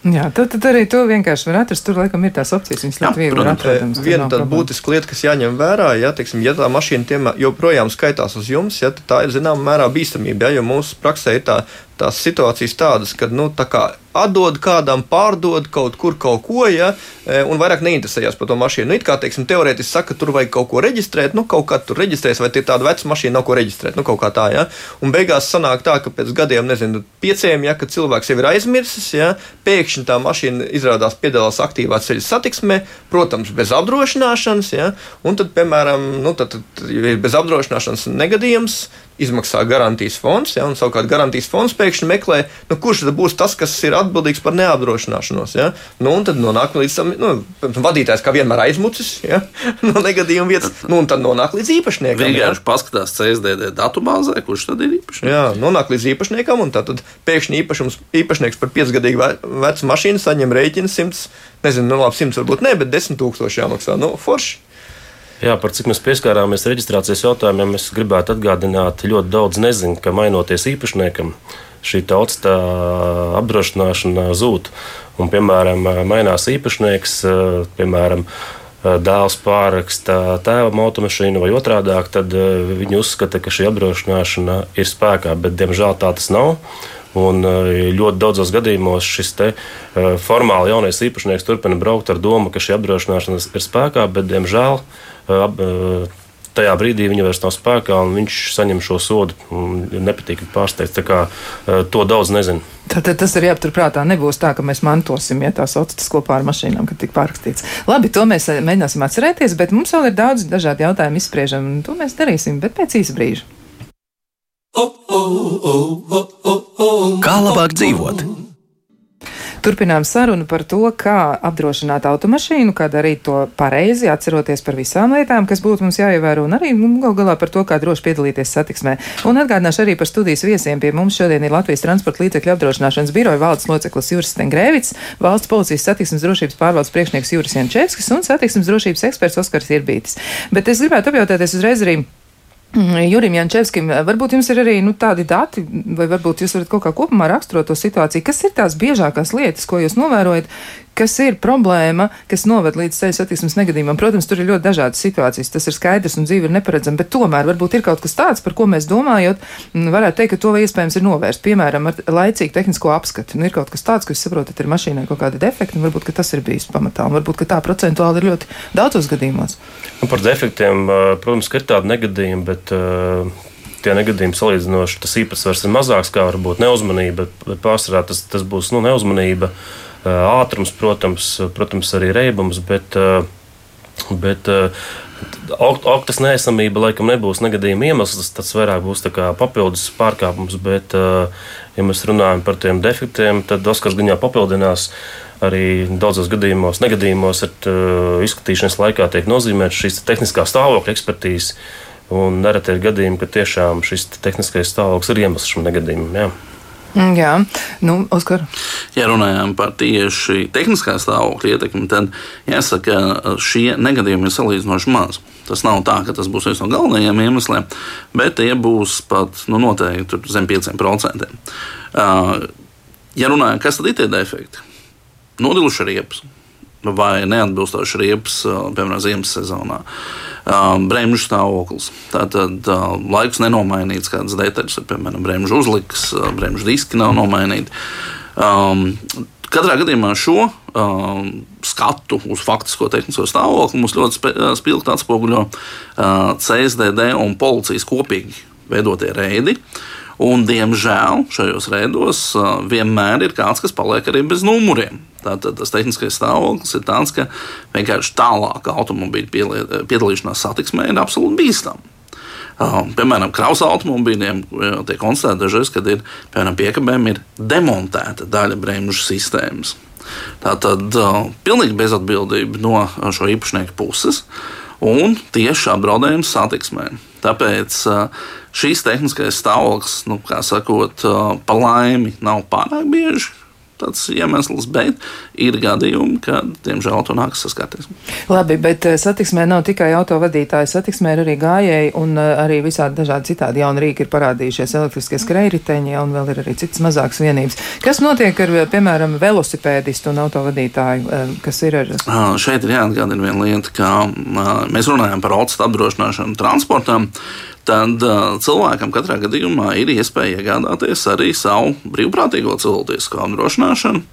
Jā, tad, tad arī to vienkārši var atrast. Tur laikam ir tās opcijas, viņas ļoti viegli ir atrodamas. Viena tāda būtiska lieta, kas jāņem vērā, ja, teiksim, ja tā mašīna joprojām skaitās uz jums, ja, tad tā ir zināmā mērā bīstamība. Ja, jo mūsu praksē ir tā, tās situācijas tādas, ka nu, tā kā atdod kādam, pārdod kaut kur kaut ko, ja, e, un vairāk neinteresējas par to mašīnu. Nu, it kā, teiksim, teorētiski saka, tur vajag kaut ko reģistrēt, nu, kaut kā tur reģistrēs, vai tie tāda veca mašīna nav ko reģistrēt, nu, kaut kā tā, ja. Un beigās sanāk tā, ka pēc gadiem, nezinu, pieciem, ja, kad cilvēks jau ir aizmirsis, ja, pēkšņi tā mašīna izrādās piedalās aktīvā ceļa satiksmē, protams, bez apdrošināšanas, ja, un tad, piemēram, nu, tad, tad ir bez apdrošināšanas negadījums, izmaksā garantijas fonds, ja, un savukārt garantijas fonds pēkšņi meklē, nu, kurš tad būs tas, kas ir atbildīgs par neapdrošināšanos. Ja? Nu, un tad nonāk līdz tam, nu, vadītājs kā vienmēr aizmucis ja? (laughs) no negadījuma vietas, nu, un tad nonāk līdz īpašniekam. Vienkārši ja? paskatās CSDD datubāzē, kurš tad ir īpašnieks. Jā, nonāk līdz īpašniekam, un tad pēkšņi īpašums, īpašnieks par piecgadīgu vecu mašīnu saņem rēķinu 100, nezinu, nu, labi, 100 varbūt ne, bet 10 tūkstoši jāmaksā. Nu, forši. Jā, par cik mēs pieskārāmies reģistrācijas jautājumiem, es gribētu atgādināt, ļoti daudz nezinu, ka mainoties īpašniekam, šī tautas apdrošināšana zūd. Un, piemēram, mainās īpašnieks, piemēram, dēls pārraksta tēva automašīnu vai otrādi, tad viņi uzskata, ka šī apdrošināšana ir spēkā, bet diemžēl tā tas nav. Un ļoti daudzos gadījumos šis te, formāli jaunais īpašnieks turpina braukt ar domu, ka šī apdrošināšana ir spēkā, bet diemžēl tajā brīdī viņa vairs nav spēkā, un viņš saņem šo sodu. Nepatīkami pārsteigts. Kā, to daudz nezinu. Tātad tas ir jāpaturprātā. Nebūs tā, ka mēs mantosim, ja tā sauc tas kopā ar mašīnām, kad tik pārrakstīts. Labi, to mēs mēģināsim atcerēties, bet mums vēl ir daudz dažādu jautājumu izspriežam, un to mēs darīsim, bet pēc īsa brīža. Kā labāk dzīvot? Turpinām sarunu par to, kā apdrošināt automašīnu, kā darīt to pareizi, atceroties par visām lietām, kas būtu mums jāievēro, un arī nu, gal galā par to, kā droši piedalīties satiksmē. Un atgādināšu arī par studijas viesiem. Pie mums šodien ir Latvijas transporta līdzekļu apdrošināšanas biroja valdes loceklis Juris Stengrēvits, valsts policijas satiksmes drošības pārvaldes priekšnieks Juris Jančevskis un satiksmes drošības eksperts Oskars Irbītis. Bet es gribētu apjautāties uzreiz arī Jurim Jančevskim, varbūt jums ir arī nu, tādi dati, vai varbūt jūs varat kaut kā kopumā raksturot to situāciju. Kas ir tās biežākās lietas, ko jūs novērojat, kas ir problēma, kas noved līdz ceļu satiksmes negadījumam. Protams, tur ir ļoti dažādas situācijas, tas ir skaidrs un dzīve ir neparedzama, bet tomēr varbūt ir kaut kas tāds, par ko mēs domājot, varētu teikt, ka to iespējams ir novērst. Piemēram, ar laicīgu tehnisko apskatu. Nu, ir kaut kas tāds, jūs saprotat, ir mašīnai kaut kāda defekta, un varbūt tas ir bijis pamatā, un varbūt tā procentuāli ir ļoti daudzos gadījumos. Nu, par defektiem, protams, ir tādi negadījumi, bet tie negadījumi salīdzinoši tas īpatsvars ir mazāks, kā varbūt neuzmanība, bet pārsvarā tas, tas būs nu, neuzmanība. Uh, ātrums, protams, protams arī reibums, bet, bet oktas neesamība laikam nebūs negadījuma iemesls, tas vairāk būs papildus pārkāpums. Bet, ja mēs runājam par tiem defektiem, tad Oskars jau papildinās. Arī daudzos gadījumos, negadījumos ar izskatīšanas laikā tiek nozīmēta šīs tehniskā stāvokļa ekspertīze. Un nereti ir gadījumi, ka tiešām šis tehniskais stāvoklis ir iemesls šim negadījumam. Jā. Mm, Jā, nu, Oskar. Ja runājām par tieši tehniskā stāvokļa ietekmi, tad jāsaka, ka šie negadījumi ir salīdzinoši maz. Tas nav tā, ka tas būs viens no galvenajiem iemesliem, bet tie būs pat nu, noteikti zem 5%. Ja runājam, kas tad ir tie defekti? Nodiluši riepas vai neatbilstoši riepas, piemēram, ziemas sezonā. Bremžu stāvoklis. Tātad laiks nenomainīts, kādas detaļas ir, piemēram, bremžu uzliks, bremžu diski nav nomainīti. Katrā gadījumā šo um, skatu uz faktisko tehnisko stāvokli mums ļoti spilgti atspoguļo uh, CSDD un policijas kopīgi veidotie reidi. Un, diemžēl šajos reidos uh, vienmēr ir kāds, kas paliek arī bez numuriem. Tātad tas tehniskais stāvoklis ir tāds, ka vienkārši tālāka automobīļa piedalīšanās satiksmē ir absolūti bīstama. Uh, piemēram, krausa automobīļiem tiek konstatēts dažreiz, kad ir piemēram piekabēm ir demontēta daļa bremžu sistēmas. Tā tad uh, pilnīgi bezatbildība no šo īpašnieku puses un tieši apdraudējums satiksmē. Tāpēc šīs tehniskais stāvoklis, nu, kā sakot, pa laimi nav pārāk bieži tāds iemesls, bet ir gadījumi, kad, diemžēl, to nākas saskarties. Labi, bet eh, satiksmē nav tikai autovadītāji, satiksmē ir arī gājēji un eh, arī visādi dažādi citādi jauni rīki ir parādījušies elektriskie skrējriteņi, un vēl ir arī citas mazākas vienības. Kas notiek ar, piemēram, velosipēdistu un autovadītāju, eh, kas ir ar? Šeit ir jāatgādina viena lieta, ka mēs runājam par autostu apdrošināšanu transportam tad uh, cilvēkam katrā gadījumā ir iespēja iegādāties arī savu brīvprātīgo cilvēcisko apdrošināšanu.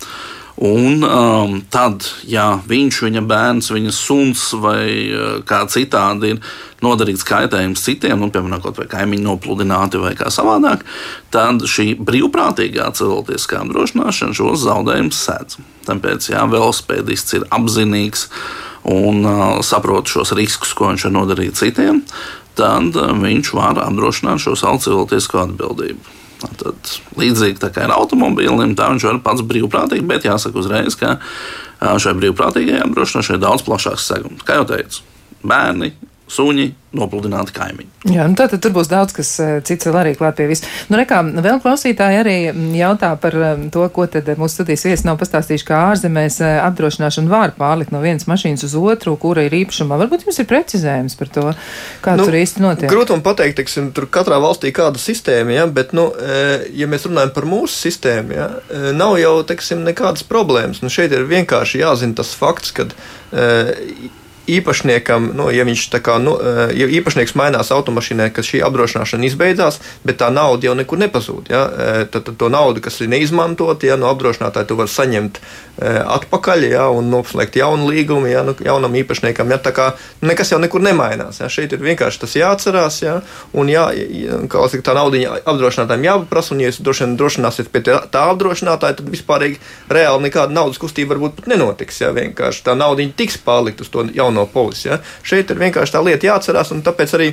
Un um, tad, ja viņš, viņa bērns, viņa suns vai uh, kā citādi ir nodarīts kaitējums citiem, nu, piemēram, kaut vai kaimiņi nopludināti vai kā savādāk, tad šī brīvprātīgā cilvēciskā apdrošināšana šos zaudējumus sēdz. Tāpēc, ja velospēdists ir apzinīgs un uh, saprot šos riskus, ko viņš var nodarīt citiem, tad eh, viņš var apdrošināt šo savu cilvēcisko atbildību. Tad, līdzīgi tā kā ir automobīlim, tā viņš var pats brīvprātīgi, bet jāsaka uzreiz, ka eh, šai brīvprātīgajai apdrošināšanai ir daudz plašāks segums. Kā jau teicu, bērni, suņi, nopludināti kaimiņi. Jā, nu tad, tad tur būs daudz, kas eh, cits vēl arī klāt pie visu. Nu, rekā, vēl klausītāji arī jautā par eh, to, ko tad mūsu studijas viesi nav pastāstījuši, kā ārzemēs eh, apdrošināšana var pārlikt no vienas mašīnas uz otru, kura ir īpašumā. Varbūt jums ir precizējums par to, kā nu, tur īsti notiek. Grūti pateikt, teiksim, tur katrā valstī kāda sistēma, ja, bet, nu, ja mēs runājam par mūsu sistēmu, ja, nav jau, teiksim, nekādas problēmas. Nu, šeit ir vienkārši jāzina tas fakts, ka īpašniekam, nu, ja kā, nu, eh, ja īpašnieks mainās automašīnai, ka šī apdrošināšana izbeidzās, bet tā nauda jau nekur nepazūd. Ja? Eh, tad, tad to naudu, kas ir neizmantota, ja no apdrošinātāja tu vari saņemt eh, atpakaļ ja? un noslēgt jaunu līgumu ja? nu, jaunam īpašniekam. Ja? Tā kā nekas jau nekur nemainās. Ja? Šeit ir vienkārši tas jāatcerās, ja? un jā, kā saka, tā nauda apdrošinātājiem jāpaprasa, un ja jūs droši vien drošināsiet pie tā, tā apdrošinātāja, tad vispārīgi reāli nekāda naudas kustība varbūt pat nenotiks. Ja? Vienkārši tā nauda tiks pārlikt uz to jaunu no polis. Ja? Šeit ir vienkārši tā lieta jāatcerās, un tāpēc arī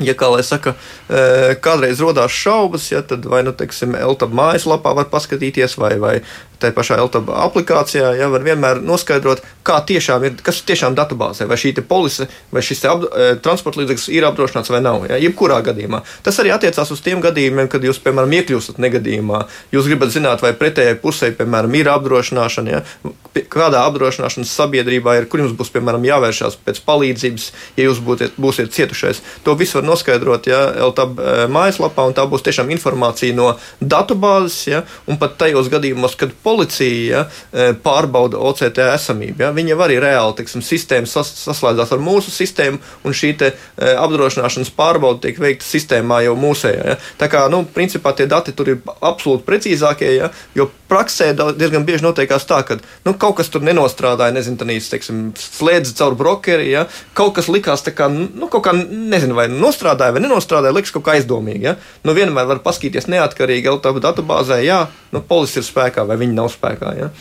Ja, kā lai saka, e, kādreiz radās šaubas, ja, tad vai nu, teiksim, LTB mājaslapā var paskatīties, vai, vai tajā pašā LTB aplikācijā, ja var vienmēr noskaidrot, kā tiešām ir, kas ir tiešām datubāzē, vai šī polise vai šis e, transporta līdzeklis ir apdrošināts vai nav. Ja, jebkurā gadījumā. Tas arī attiecās uz tiem gadījumiem, kad jūs, piemēram, iekļūstat negadījumā. Jūs gribat zināt, vai pretējai pusē, piemēram, ir apdrošināšana, ja, kādā apdrošināšanas sabiedrībā ir, kur jums būs, piemēram, jāvēršās pēc palīdzības, ja jūs būsiet, būsiet cietušais. To visu var noskaidrot ja, LTB e, mājaslapā, un tā būs tiešām informācija no datubāzes, ja, un pat tajos gadījumos, kad policija ja, e, pārbauda OCT esamību. Ja, viņa arī reāli tiksim, sistēma sas, saslēdzās ar mūsu sistēmu, un šī te, e, apdrošināšanas pārbauda tiek veikta sistēmā jau mūsējā. Ja. Tā kā, nu, principā tie dati tur ir absolūti precīzākie, ja, jo praksē diezgan bieži notiekās tā, ka nu, kaut kas tur nenostrādāja, nezinu, tādīs, teiksim, slēdz caur brokeri, ja, kaut kas likās tā kā, nu, kaut kā, nezinu, vai nostrādāja vai nenostrādāja, liks kaut kā aizdomīgi. Ja. Nu, vienmēr var paskatīties neatkarīgi LTV datubāzē, jā, nu, policija ir spēkā vai viņi nav spēkā. Ja.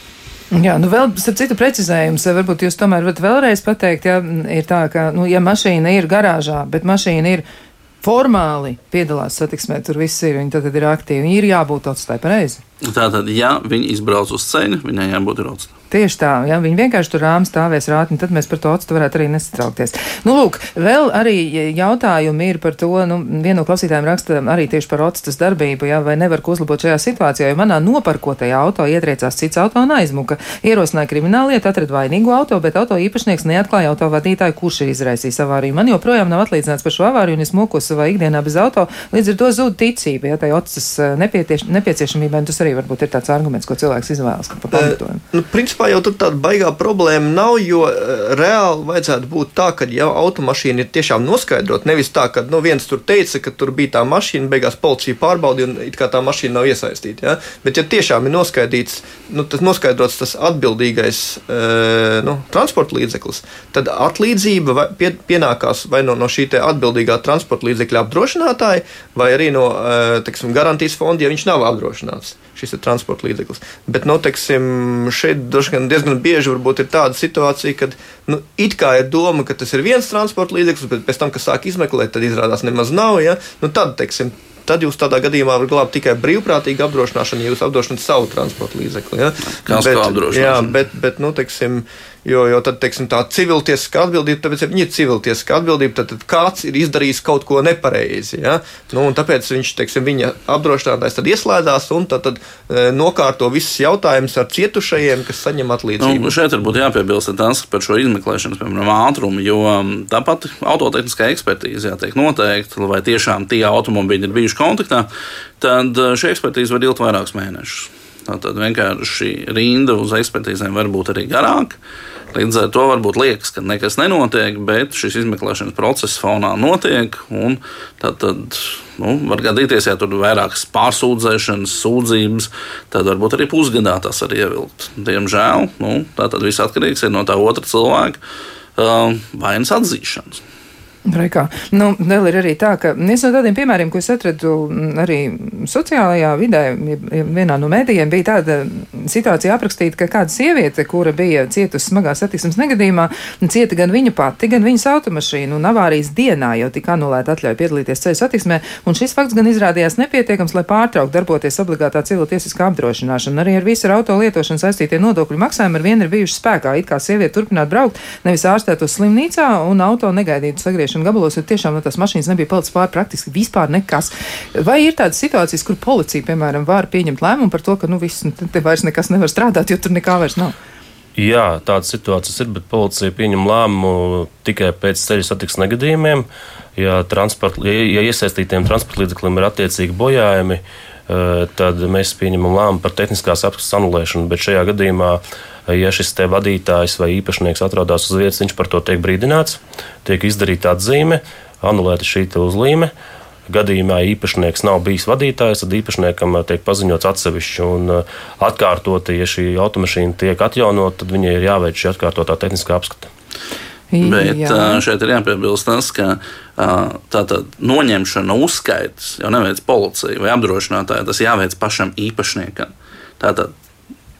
Jā, nu vēl starp citu precizējums, varbūt jūs tomēr varat vēlreiz pateikt, ja ir tā, ka, nu, ja mašīna ir garāžā, bet mašīna ir formāli piedalās satiksmē, tur viss ir, viņi tad, ir aktīvi, viņi ir jābūt atstāj pareizi. Tātad, ja viņi izbrauc uz ceļa, viņai jābūt rocam. Tieši tā, ja viņi vienkārši tur rāmī stāvēs rātni, tad mēs par to atstu varētu arī nesatraukties. Nu, lūk, vēl arī jautājumi ir par to, nu, viena no klausītājiem raksta arī tieši par otstas darbību, jā, vai nevar ko uzlabot šajā situācijā, jo manā noparkotajā auto ietriecās cits auto un aizmuka. Ierosināja krimināllietu, atrada vainīgu auto, bet auto īpašnieks neatklāja auto vadītāju, kurš ir izraisījis avāriju. Man joprojām nav atlīdzināts par šo avāriju, un es mokos savā ikdienā bez auto, līdz ar to zūd ticība, ja tai otstas nepieciešamībai, tas arī varbūt ir tāds arguments, ko cilvēks izvēlas par pamatojumu. Uh, nu, principā jau tur tāda baigā problēma nav, jo uh, reāli vajadzētu būt tā, ka jau automašīna ir tiešām noskaidrota. Nevis tā, ka nu, viens tur teica, ka tur bija tā mašīna, beigās policija pārbaudīja un it kā tā mašīna nav iesaistīta. Ja? Bet, ja tiešām ir noskaidrots, nu, tas, noskaidrots tas atbildīgais uh, nu, transporta līdzeklis, tad atlīdzība pie, pienākās vai no, no šī atbildīgā transporta līdzekļa apdrošinātāja, vai arī no uh, teksim, garantijas fonda, ja viņš nav apdrošināts šis ir transporta līdzeklis. Bet, nu, teiksim, šeit diezgan bieži ir tāda situācija, kad nu, it kā ir doma, ka tas ir viens transporta līdzeklis, bet pēc tam, kad sāk izmeklēt, tad izrādās nemaz nav. Ja? Nu, tad, teiksim, tad jūs tādā gadījumā varat glābt tikai brīvprātīgu apdrošināšanu, ja jūs apdrošināt savu transporta līdzekli. Ja? Kas bet, jā, bet, bet nu, teiksim, Jo, jo tad, teiksim, tā civiltiesiska atbildība, tāpēc, ja viņa ir civiltiesiska atbildība, tad, tad kāds ir izdarījis kaut ko nepareizi. Ja? Nu, tāpēc viņš, teiksim, viņa apdrošinātājs tad ieslēdzās un tad, tad e, nokārto visus jautājumus ar cietušajiem, kas saņem atlīdzību. Nu, šeit varbūt jāpiebilst tas par šo izmeklēšanas, piemēram, ātrumu, jo tāpat autotehniskā ekspertīze jātiek noteikta, vai tiešām tie automobīļi ir bijuši kontaktā, tad e, šī ekspertīze var ilgt vairākus mēnešus. Tad vienkārši rinda uz ekspertīzēm var būt arī garāka. Līdz ar to varbūt liekas, ka nekas nenotiek, bet šis izmeklēšanas process fonā notiek. Tad, tad nu, var gadīties, ja tur ir vairākas pārsūdzēšanas, sūdzības, tad varbūt arī pusgadā tas var ievilkt. Diemžēl nu, tad viss atkarīgs no tā otra cilvēka uh, vainas atzīšanas. Reikā. Nu, vēl ir arī tā, ka viens no tādiem piemēriem, ko es atradu mm, arī sociālajā vidē, vienā no mēdījiem, bija tāda situācija aprakstīta, ka kāda sieviete, kura bija cietusi smagā satiksmes negadījumā, cieta gan viņa pati, gan viņas automašīna, un avārijas dienā jau tika anulēta atļauja piedalīties ceļu satiksmē, un šis fakts gan izrādījās nepietiekams, lai pārtrauktu darboties obligātā civiltiesiskā apdrošināšana. Arī ar visu ar auto lietošanu saistītie nodokļu maksājumi ar vienu ir bijuši spēkā, it kā sieviete turpinātu braukt, nevis ārstētos slimnīcā un auto negaidītu sagriezt vēlēšanu gabalos, jo tiešām no tās mašīnas nebija palicis pāri praktiski vispār nekas. Vai ir tādas situācijas, kur policija, piemēram, var pieņemt lēmumu par to, ka nu, viss, nu, te vairs nekas nevar strādāt, jo tur nekā vairs nav? Jā, tādas situācijas ir, bet policija pieņem lēmumu tikai pēc ceļu satiksmes negadījumiem. Ja, ja, ja iesaistītiem transporta līdzekļiem ir attiecīgi bojājumi, eh, tad mēs pieņemam lēmumu par tehniskās apskates anulēšanu. Bet šajā gadījumā ja šis te vadītājs vai īpašnieks atrodas uz vietas, viņš par to tiek brīdināts, tiek izdarīta atzīme, anulēta šī uzlīme. Gadījumā īpašnieks nav bijis vadītājs, tad īpašniekam uh, tiek paziņots atsevišķi un uh, atkārtoti, ja šī automašīna tiek atjaunota, tad viņai ir jāveic šī atkārtotā tehniskā apskata. Bet Jā. Uh, šeit ir jāpiebilst tas, ka tātad noņemšana uzskaitas jau neveic policija vai apdrošinātāja, tas jāveic pašam īpašniekam. Tātad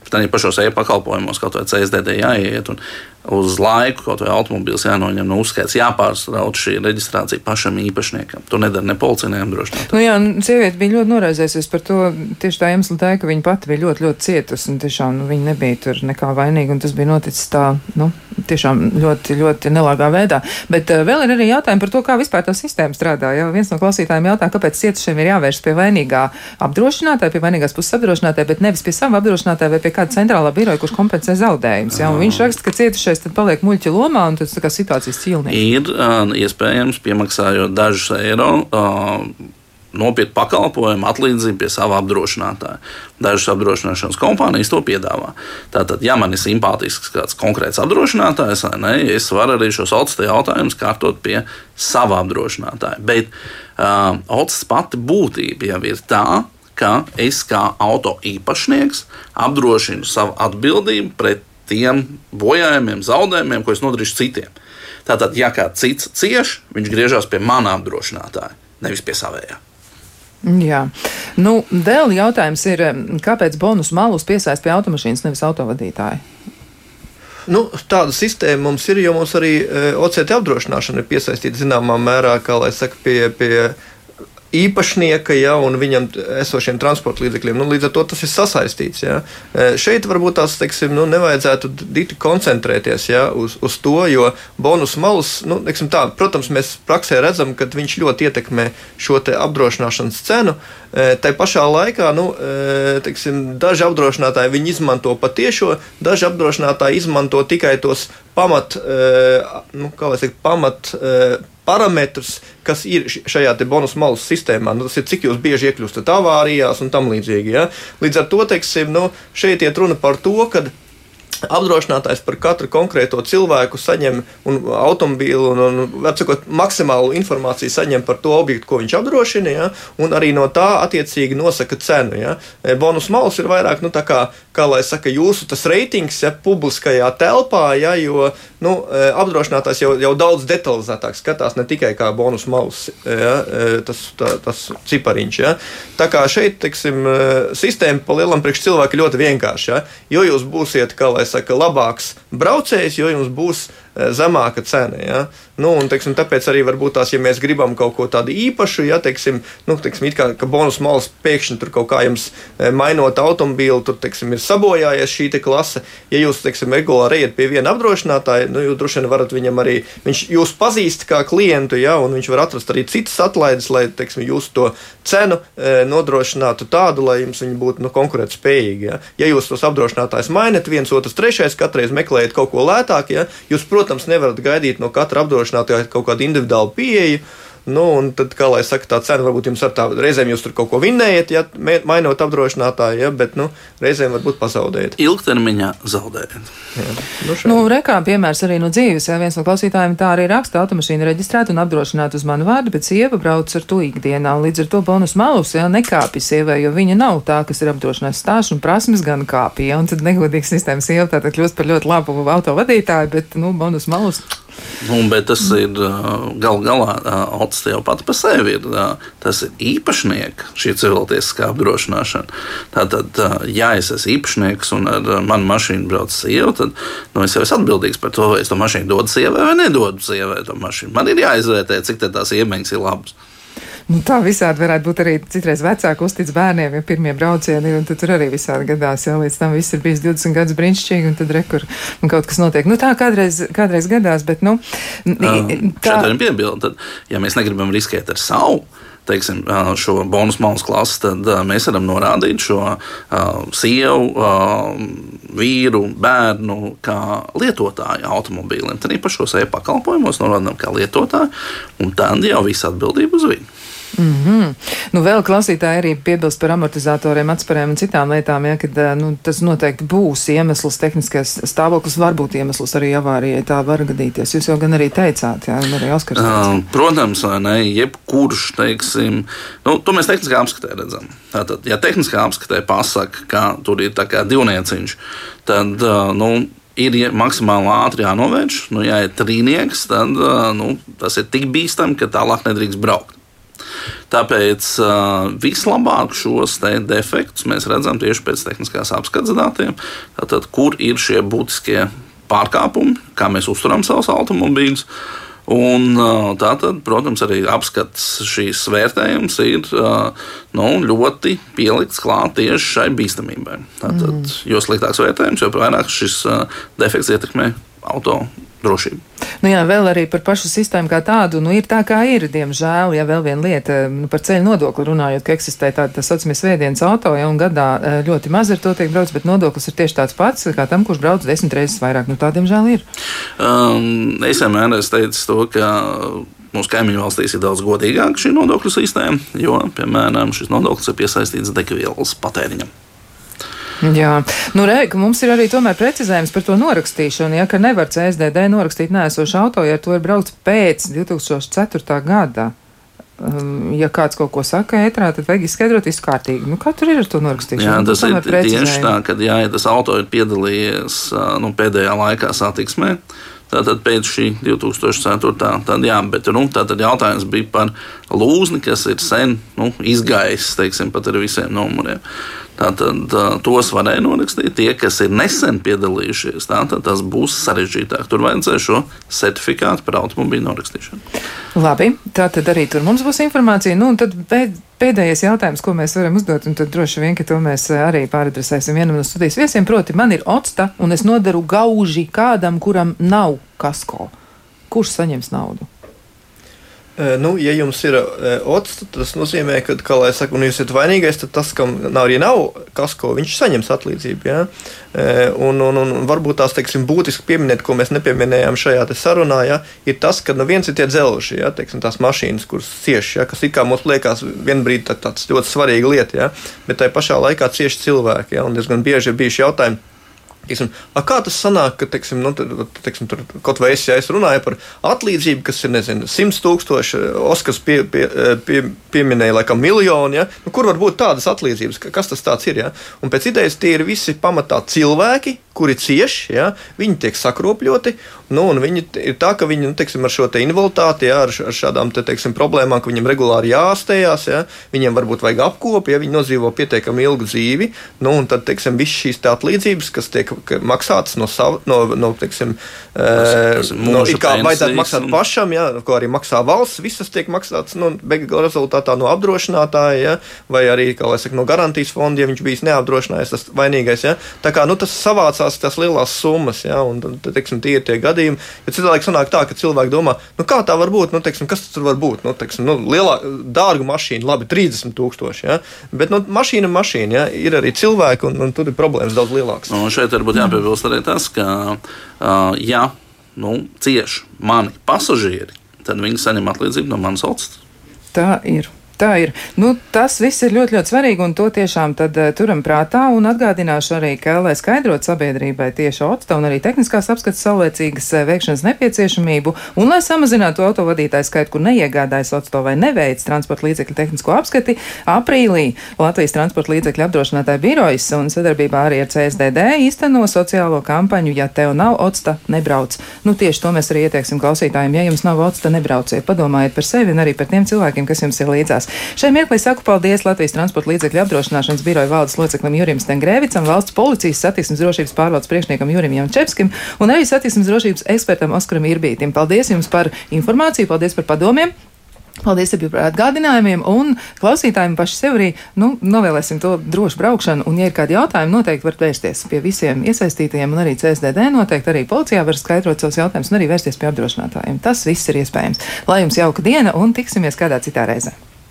Tad ir pašos e-pakalpojumos kaut vai CSDD jāiet. Un, uz laiku kaut vai automobīls jānoņem no uzskaits, jāpārstāv šī reģistrācija pašam īpašniekam. To nedara ne policija, ne apdrošinātāja. Nu jā, sieviete bija ļoti noraizējusies par to tieši tā iemesla dēļ, ka viņa pati bija ļoti, ļoti cietusi un tiešām nu, viņa nebija tur nekā vainīga un tas bija noticis tā, nu, tiešām ļoti, ļoti nelāgā veidā. Bet uh, vēl ir arī jautājumi par to, kā vispār tā sistēma strādā. Ja viens no klausītājiem jautā, kāpēc cietušiem ir jāvēršas pie vainīgā apdrošinātāja, pie vainīgās puses apdrošinātāja, bet nevis pie sava apdrošinātāja vai pie kāda centrālā biroja, kurš kompensē zaudējumus. Ja? Un viņš raksta, ka cietušais tad paliek muļķa lomā, un tas ir situācijas cilnieks. Ir iespējams, piemaksājot dažus eiro. Uh, Nopietnu pakalpojumu, atlīdzību pie sava apdrošinātāja. Dažas apdrošināšanas kompānijas to piedāvā. Tātad, ja man ir simpātisks kāds konkrēts apdrošinātājs, ne, es varu arī šos otrs jautājumus kārtot pie sava apdrošinātāja. Bet uh, otrs pati būtība jau ir tā, ka es kā auto īpašnieks apdrošinu savu atbildību pret tiem bojājumiem, zaudējumiem, ko es nodarīšu citiem. Tātad, ja kāds cits cieš, viņš griežas pie manā apdrošinātāja, nevis pie savējā. Jā, nu, vēl jautājums ir, kāpēc bonus malus piesaist pie automašīnas, nevis autovadītāja? Nu, tāda sistēma mums ir, jo mums arī e, OCT apdrošināšana ir piesaistīta zināmā mērā, kā lai saka, pie, pie īpašnieka ja, un viņam esošiem transporta līdzekļiem. Nu, līdz ar to tas ir sasaistīts. Ja. Šeit varbūt tās teiksim, nu, nevajadzētu dikti koncentrēties ja, uz, uz to, jo bonus malus, nu, tā, protams, mēs praksē redzam, ka viņš ļoti ietekmē šo apdrošināšanas cenu. Tā pašā laikā nu, teiksim, daži apdrošinātāji izmanto patiešo, daži apdrošinātāji izmanto tikai tos pamat, nu, saka, pamat parametrus, kas ir šajā bonus malas sistēmā. Nu, tas ir cik bieži iekļūstat avārijās un tam līdzīgi. Ja? Līdz ar to teiksim, nu, šeit iet runa par to, ka apdrošinātājs par katru konkrēto cilvēku saņem un automobīlu un, un apcakot, maksimālu informāciju saņem par to objektu, ko viņš apdrošina, ja, un arī no tā attiecīgi nosaka cenu. Ja. E, bonus malas ir vairāk, nu, tā kā, kā lai saka, jūsu tas reitings ja, publiskajā telpā, ja, jo nu, e, apdrošinātājs jau, jau daudz detalizētāk skatās ne tikai kā bonus malas, ja, e, tas, tā, tas cipariņš. Ja. Tā kā šeit, teiksim, sistēma pa lielam priekš cilvēku ļoti vienkārša, ja, jo jūs būsiet, kā lai saka, labāks braucējs, jo jums būs Eh, zemāka cena. Ja? Nu, un, teiksim, tāpēc arī varbūt tās, ja mēs gribam kaut ko tādu īpašu, ja teiksim, nu, teiksim, kā, ka bonus malas pēkšņi tur kaut kā jums eh, mainot automobīlu, tur teiksim, ir sabojājies šī klase. Ja jūs teiksim, regulāri ejat pie viena apdrošinātāja, nu, jūs droši vien varat viņam arī, viņš jūs pazīst kā klientu, ja, un viņš var atrast arī citas atlaides, lai teiksim, jūs to cenu e, nodrošinātu tādu, lai jums viņi būtu nu, konkurētspējīgi. Ja. ja jūs tos apdrošinātājus mainat, viens otrs, trešais, katreiz meklējat kaut ko lētāk, ja, jūs, protams, nevarat gaidīt no katra apdrošinātāja kaut kādu individuālu pieeju. Nu, un tad, kā lai saka, tā cena varbūt jums ar tādu reizēm jūs tur kaut ko vinnējat, ja mainot apdrošinātāju, ja, bet nu, reizēm varbūt pazaudējat. Ilgtermiņā zaudējat. Jā. Nu, nu, rekā piemērs arī no dzīves. Ja viens no klausītājiem tā arī raksta, automašīna reģistrēta un apdrošināta uz manu vārdu, bet sieva brauc ar to ikdienā. Līdz ar to bonus malus ja, nekāpja sievai, jo viņa nav tā, kas ir apdrošināts stāsts un prasmes gan kāpja. Ja, un tad negodīgs sistēmas sieva tātad kļūst par ļoti labu autovadītāju, bet nu, bonus malus. Nu, bet tas ir gal galā, Alts jau pats par sevi ir. Tas ir īpašnieks, šī cilvēciskā apdrošināšana. Tātad, ja es esmu īpašnieks un ar manu mašīnu brauc sieva, tad nu, es jau esmu atbildīgs par to, vai es to mašīnu dodu sievai vai nedodu sievai. Man ir jāizvērtē, cik tās iemaņas ir labas. Nu, tā visādi varētu būt arī citreiz vecāki uztic bērniem, ja pirmie braucieni ir, un tur arī visādi gadās, ja līdz tam viss ir bijis 20 gadus brīnišķīgi, un tad rekur un kaut kas notiek. Nu, tā kādreiz, kādreiz gadās, bet, nu, tā. Piebilst, tad, ja mēs negribam riskēt ar savu, teiksim, šo bonus malas klasi, tad mēs varam norādīt šo uh, sievu, uh, vīru, bērnu kā lietotāju automobīliem. Tad arī pašos e-pakalpojumos norādām kā lietotāju, un tad jau viss atbildība uz viņu. Mm -hmm. nu, vēl klausītāji arī piebilst par amortizatoriem, atspērēm un citām lietām, ja, kad nu, tas noteikti būs iemesls, tehniskais stāvoklis var būt iemesls arī avārijai, tā var gadīties. Jūs jau gan arī teicāt, jā, un arī Oskars. Uh, protams, vai ne, jebkurš, teiksim, nu, to mēs tehniskā apskatē redzam. Tātad, ja tehniskā apskatē pasaka, ka tur ir tā kā divnieciņš, tad, uh, nu, ir maksimāli ātri jānovērš. Nu, ja ir trīnieks, tad nu, tas ir tik bīstami, ka tālāk nedrīkst braukt. Tāpēc uh, vislabāk šos defektus mēs redzam tieši pēc tehniskās apskates datiem, tātad, kur ir šie būtiskie pārkāpumi, kā mēs uzturam savus automobīļus. Un, tātad, protams, arī apskats šīs vērtējums ir nu, ļoti pielikts klāt tieši šai bīstamībai. Tātad, mm. Jo sliktāks vērtējums, jo vairāk šis defekts ietekmē auto drošību. Nu jā, vēl arī par pašu sistēmu kā tādu, nu ir tā kā ir, diemžēl, ja vēl viena lieta nu, par ceļu nodokli runājot, ka eksistē tāda tā saucamie svētdienas auto, ja un gadā eh, ļoti maz ar to tiek brauc, bet nodoklis ir tieši tāds pats kā tam, kurš brauc desmit reizes vairāk. Nu tā, diemžēl, ir. Um, es vienmēr esmu teicis to, ka mūsu kaimiņu valstīs ir daudz godīgāka šī nodokļu sistēma, jo, piemēram, šis nodoklis ir piesaistīts degvielas patēriņam. Jā, nu, re, mums ir arī tomēr precizējums par to norakstīšanu. Ja, ka nevar CSDD norakstīt nēsošu auto, ja to ir braucis pēc 2004. gada. Um, ja kāds kaut ko saka ētrā, tad vajag izskaidrot visu kārtīgi. Nu, kā tur ir ar to norakstīšanu? Jā, tas ir tieši tā, ka jā, ja tas auto ir piedalījies nu, pēdējā laikā satiksmē. Tātad pēc šī 2004. tad jā, bet nu, tātad jautājums bija par lūzni, kas ir sen nu, izgājis, teiksim, pat ar visiem numuriem. Tātad tos varēja norakstīt. Tie, kas ir nesen piedalījušies, tātad tas būs sarežģītāk. Tur vajadzēs šo certifikātu par automobīļu norakstīšanu. Labi, tā tad arī tur mums būs informācija. Nu, tad pēdējais jautājums, ko mēs varam uzdot, un tad droši vien, ka to mēs arī pāradresēsim vienam no studijas viesiem. Proti, man ir octa, un es nodaru gauži kādam, kuram nav kasko. Kurš saņems naudu? Nu, ja jums ir otrs, tas nozīmē, ka, kā lai saka, un jūs esat vainīgais, tad tas, kam nav, ja nav kasko, viņš saņems atlīdzību. Ja? Un, un, un varbūt tās, teiksim, būtiski pieminēt, ko mēs nepieminējām šajā sarunā, ja, ir tas, ka no viens ir tie dzelži, ja, teiksim, tās mašīnas, kuras cieši, ja, kas it kā mums liekas vienbrīd tā, tāds ļoti svarīga lieta, ja, bet tai pašā laikā cieši cilvēki. Ja, un diezgan bieži ir bijuši jautājumi Teiksim, kā tas sanāk, ka teiksim, nu, teiksim, tur, kaut vai es, ja es runāju par atlīdzību, kas ir nezinu, 100 tūkstoši, Oskars pie, pie, pie, pieminēja laikam miljonu, ja? nu, kur var būt tādas atlīdzības, kas tas ir? Ja? Un pēc idejas tie ir visi pamatā cilvēki, kuri cieš, ja? viņi tiek sakropļoti, nu, viņi ir tā, ka viņi nu, teiksim, ar šo te invaliditāti, ja? ar, ar šādām te, teiksim, problēmām, ka viņiem regulāri jāstējās, ja? viņiem varbūt vajag apkopi, ja viņi nodzīvo pietiekami ilgu dzīvi, nu, tad, teiksim, visas šīs atlīdzības, kas tiek maksātas no sava, no, no teiksim, tas, tas no, kā vajadzētu maksāt un... pašam, ja, ko arī maksā valsts, visas tiek maksātas nu, beigās rezultātā no apdrošinātāja, ja, vai arī, saka, no garantijas fonda, ja viņš bijis neapdrošinājies, tas vainīgais. Ja. Tā kā nu, tas savācās tas lielās summas, ja, un teiksim, tie ir tie gadījumi. Ja citādi sanāk tā, ka cilvēki domā, nu, kā tā var būt, nu, teiksim, kas tas var būt? Nu, teiksim, nu, lielā, dārga mašīna, labi, 30 tūkstoši, ja, bet nu, mašīna mašīna, ja, ir arī cilvēki, un, un tur ir problēmas daudz lielākas. Un šeit varbūt jāpiebilst arī tas, ka, uh, ja nu, cieši mani pasažieri, tad viņi saņem atlīdzību no manas valsts. Tā ir. Tā ir. Nu, tas viss ir ļoti, ļoti svarīgi, un to tiešām tad uh, turam prātā. Un atgādināšu arī, ka, lai skaidrotu sabiedrībai tieši OCTA un arī tehniskās apskates saulēcīgas uh, veikšanas nepieciešamību, un lai samazinātu autovadītāju skaitu, kur neiegādājas OCTA vai neveic transporta līdzekļu tehnisko apskati, aprīlī Latvijas transporta līdzekļu apdrošinātāja birojas un sadarbībā arī ar CSDD īsteno sociālo kampaņu, ja tev nav OCTA, nebrauc. Nu, tieši to mēs arī ieteiksim klausītājiem. Ja jums nav OCTA, nebrauciet. Padomājiet par sevi un arī par tiem cilvēkiem, kas jums ir līdzās. Šai mirklī saku paldies Latvijas transporta līdzekļu apdrošināšanas biroja valdes loceklim Jurim Stengrēvicam, valsts policijas satiksmes drošības pārvaldes priekšniekam Jurim Jančevskim un arī satiksmes drošības ekspertam Oskaram Irbītim. Paldies jums par informāciju, paldies par padomiem! Paldies arī par atgādinājumiem, un klausītājiem paši sev arī nu, novēlēsim to drošu braukšanu. Un, ja ir kādi jautājumi, noteikti varat vērsties pie visiem iesaistītajiem, un arī CSDD noteikti arī policijā var skaidrot savus jautājumus un arī vērsties pie apdrošinātājiem. Tas viss ir iespējams. Lai jums jauka diena, un tiksimies kādā citā reizē.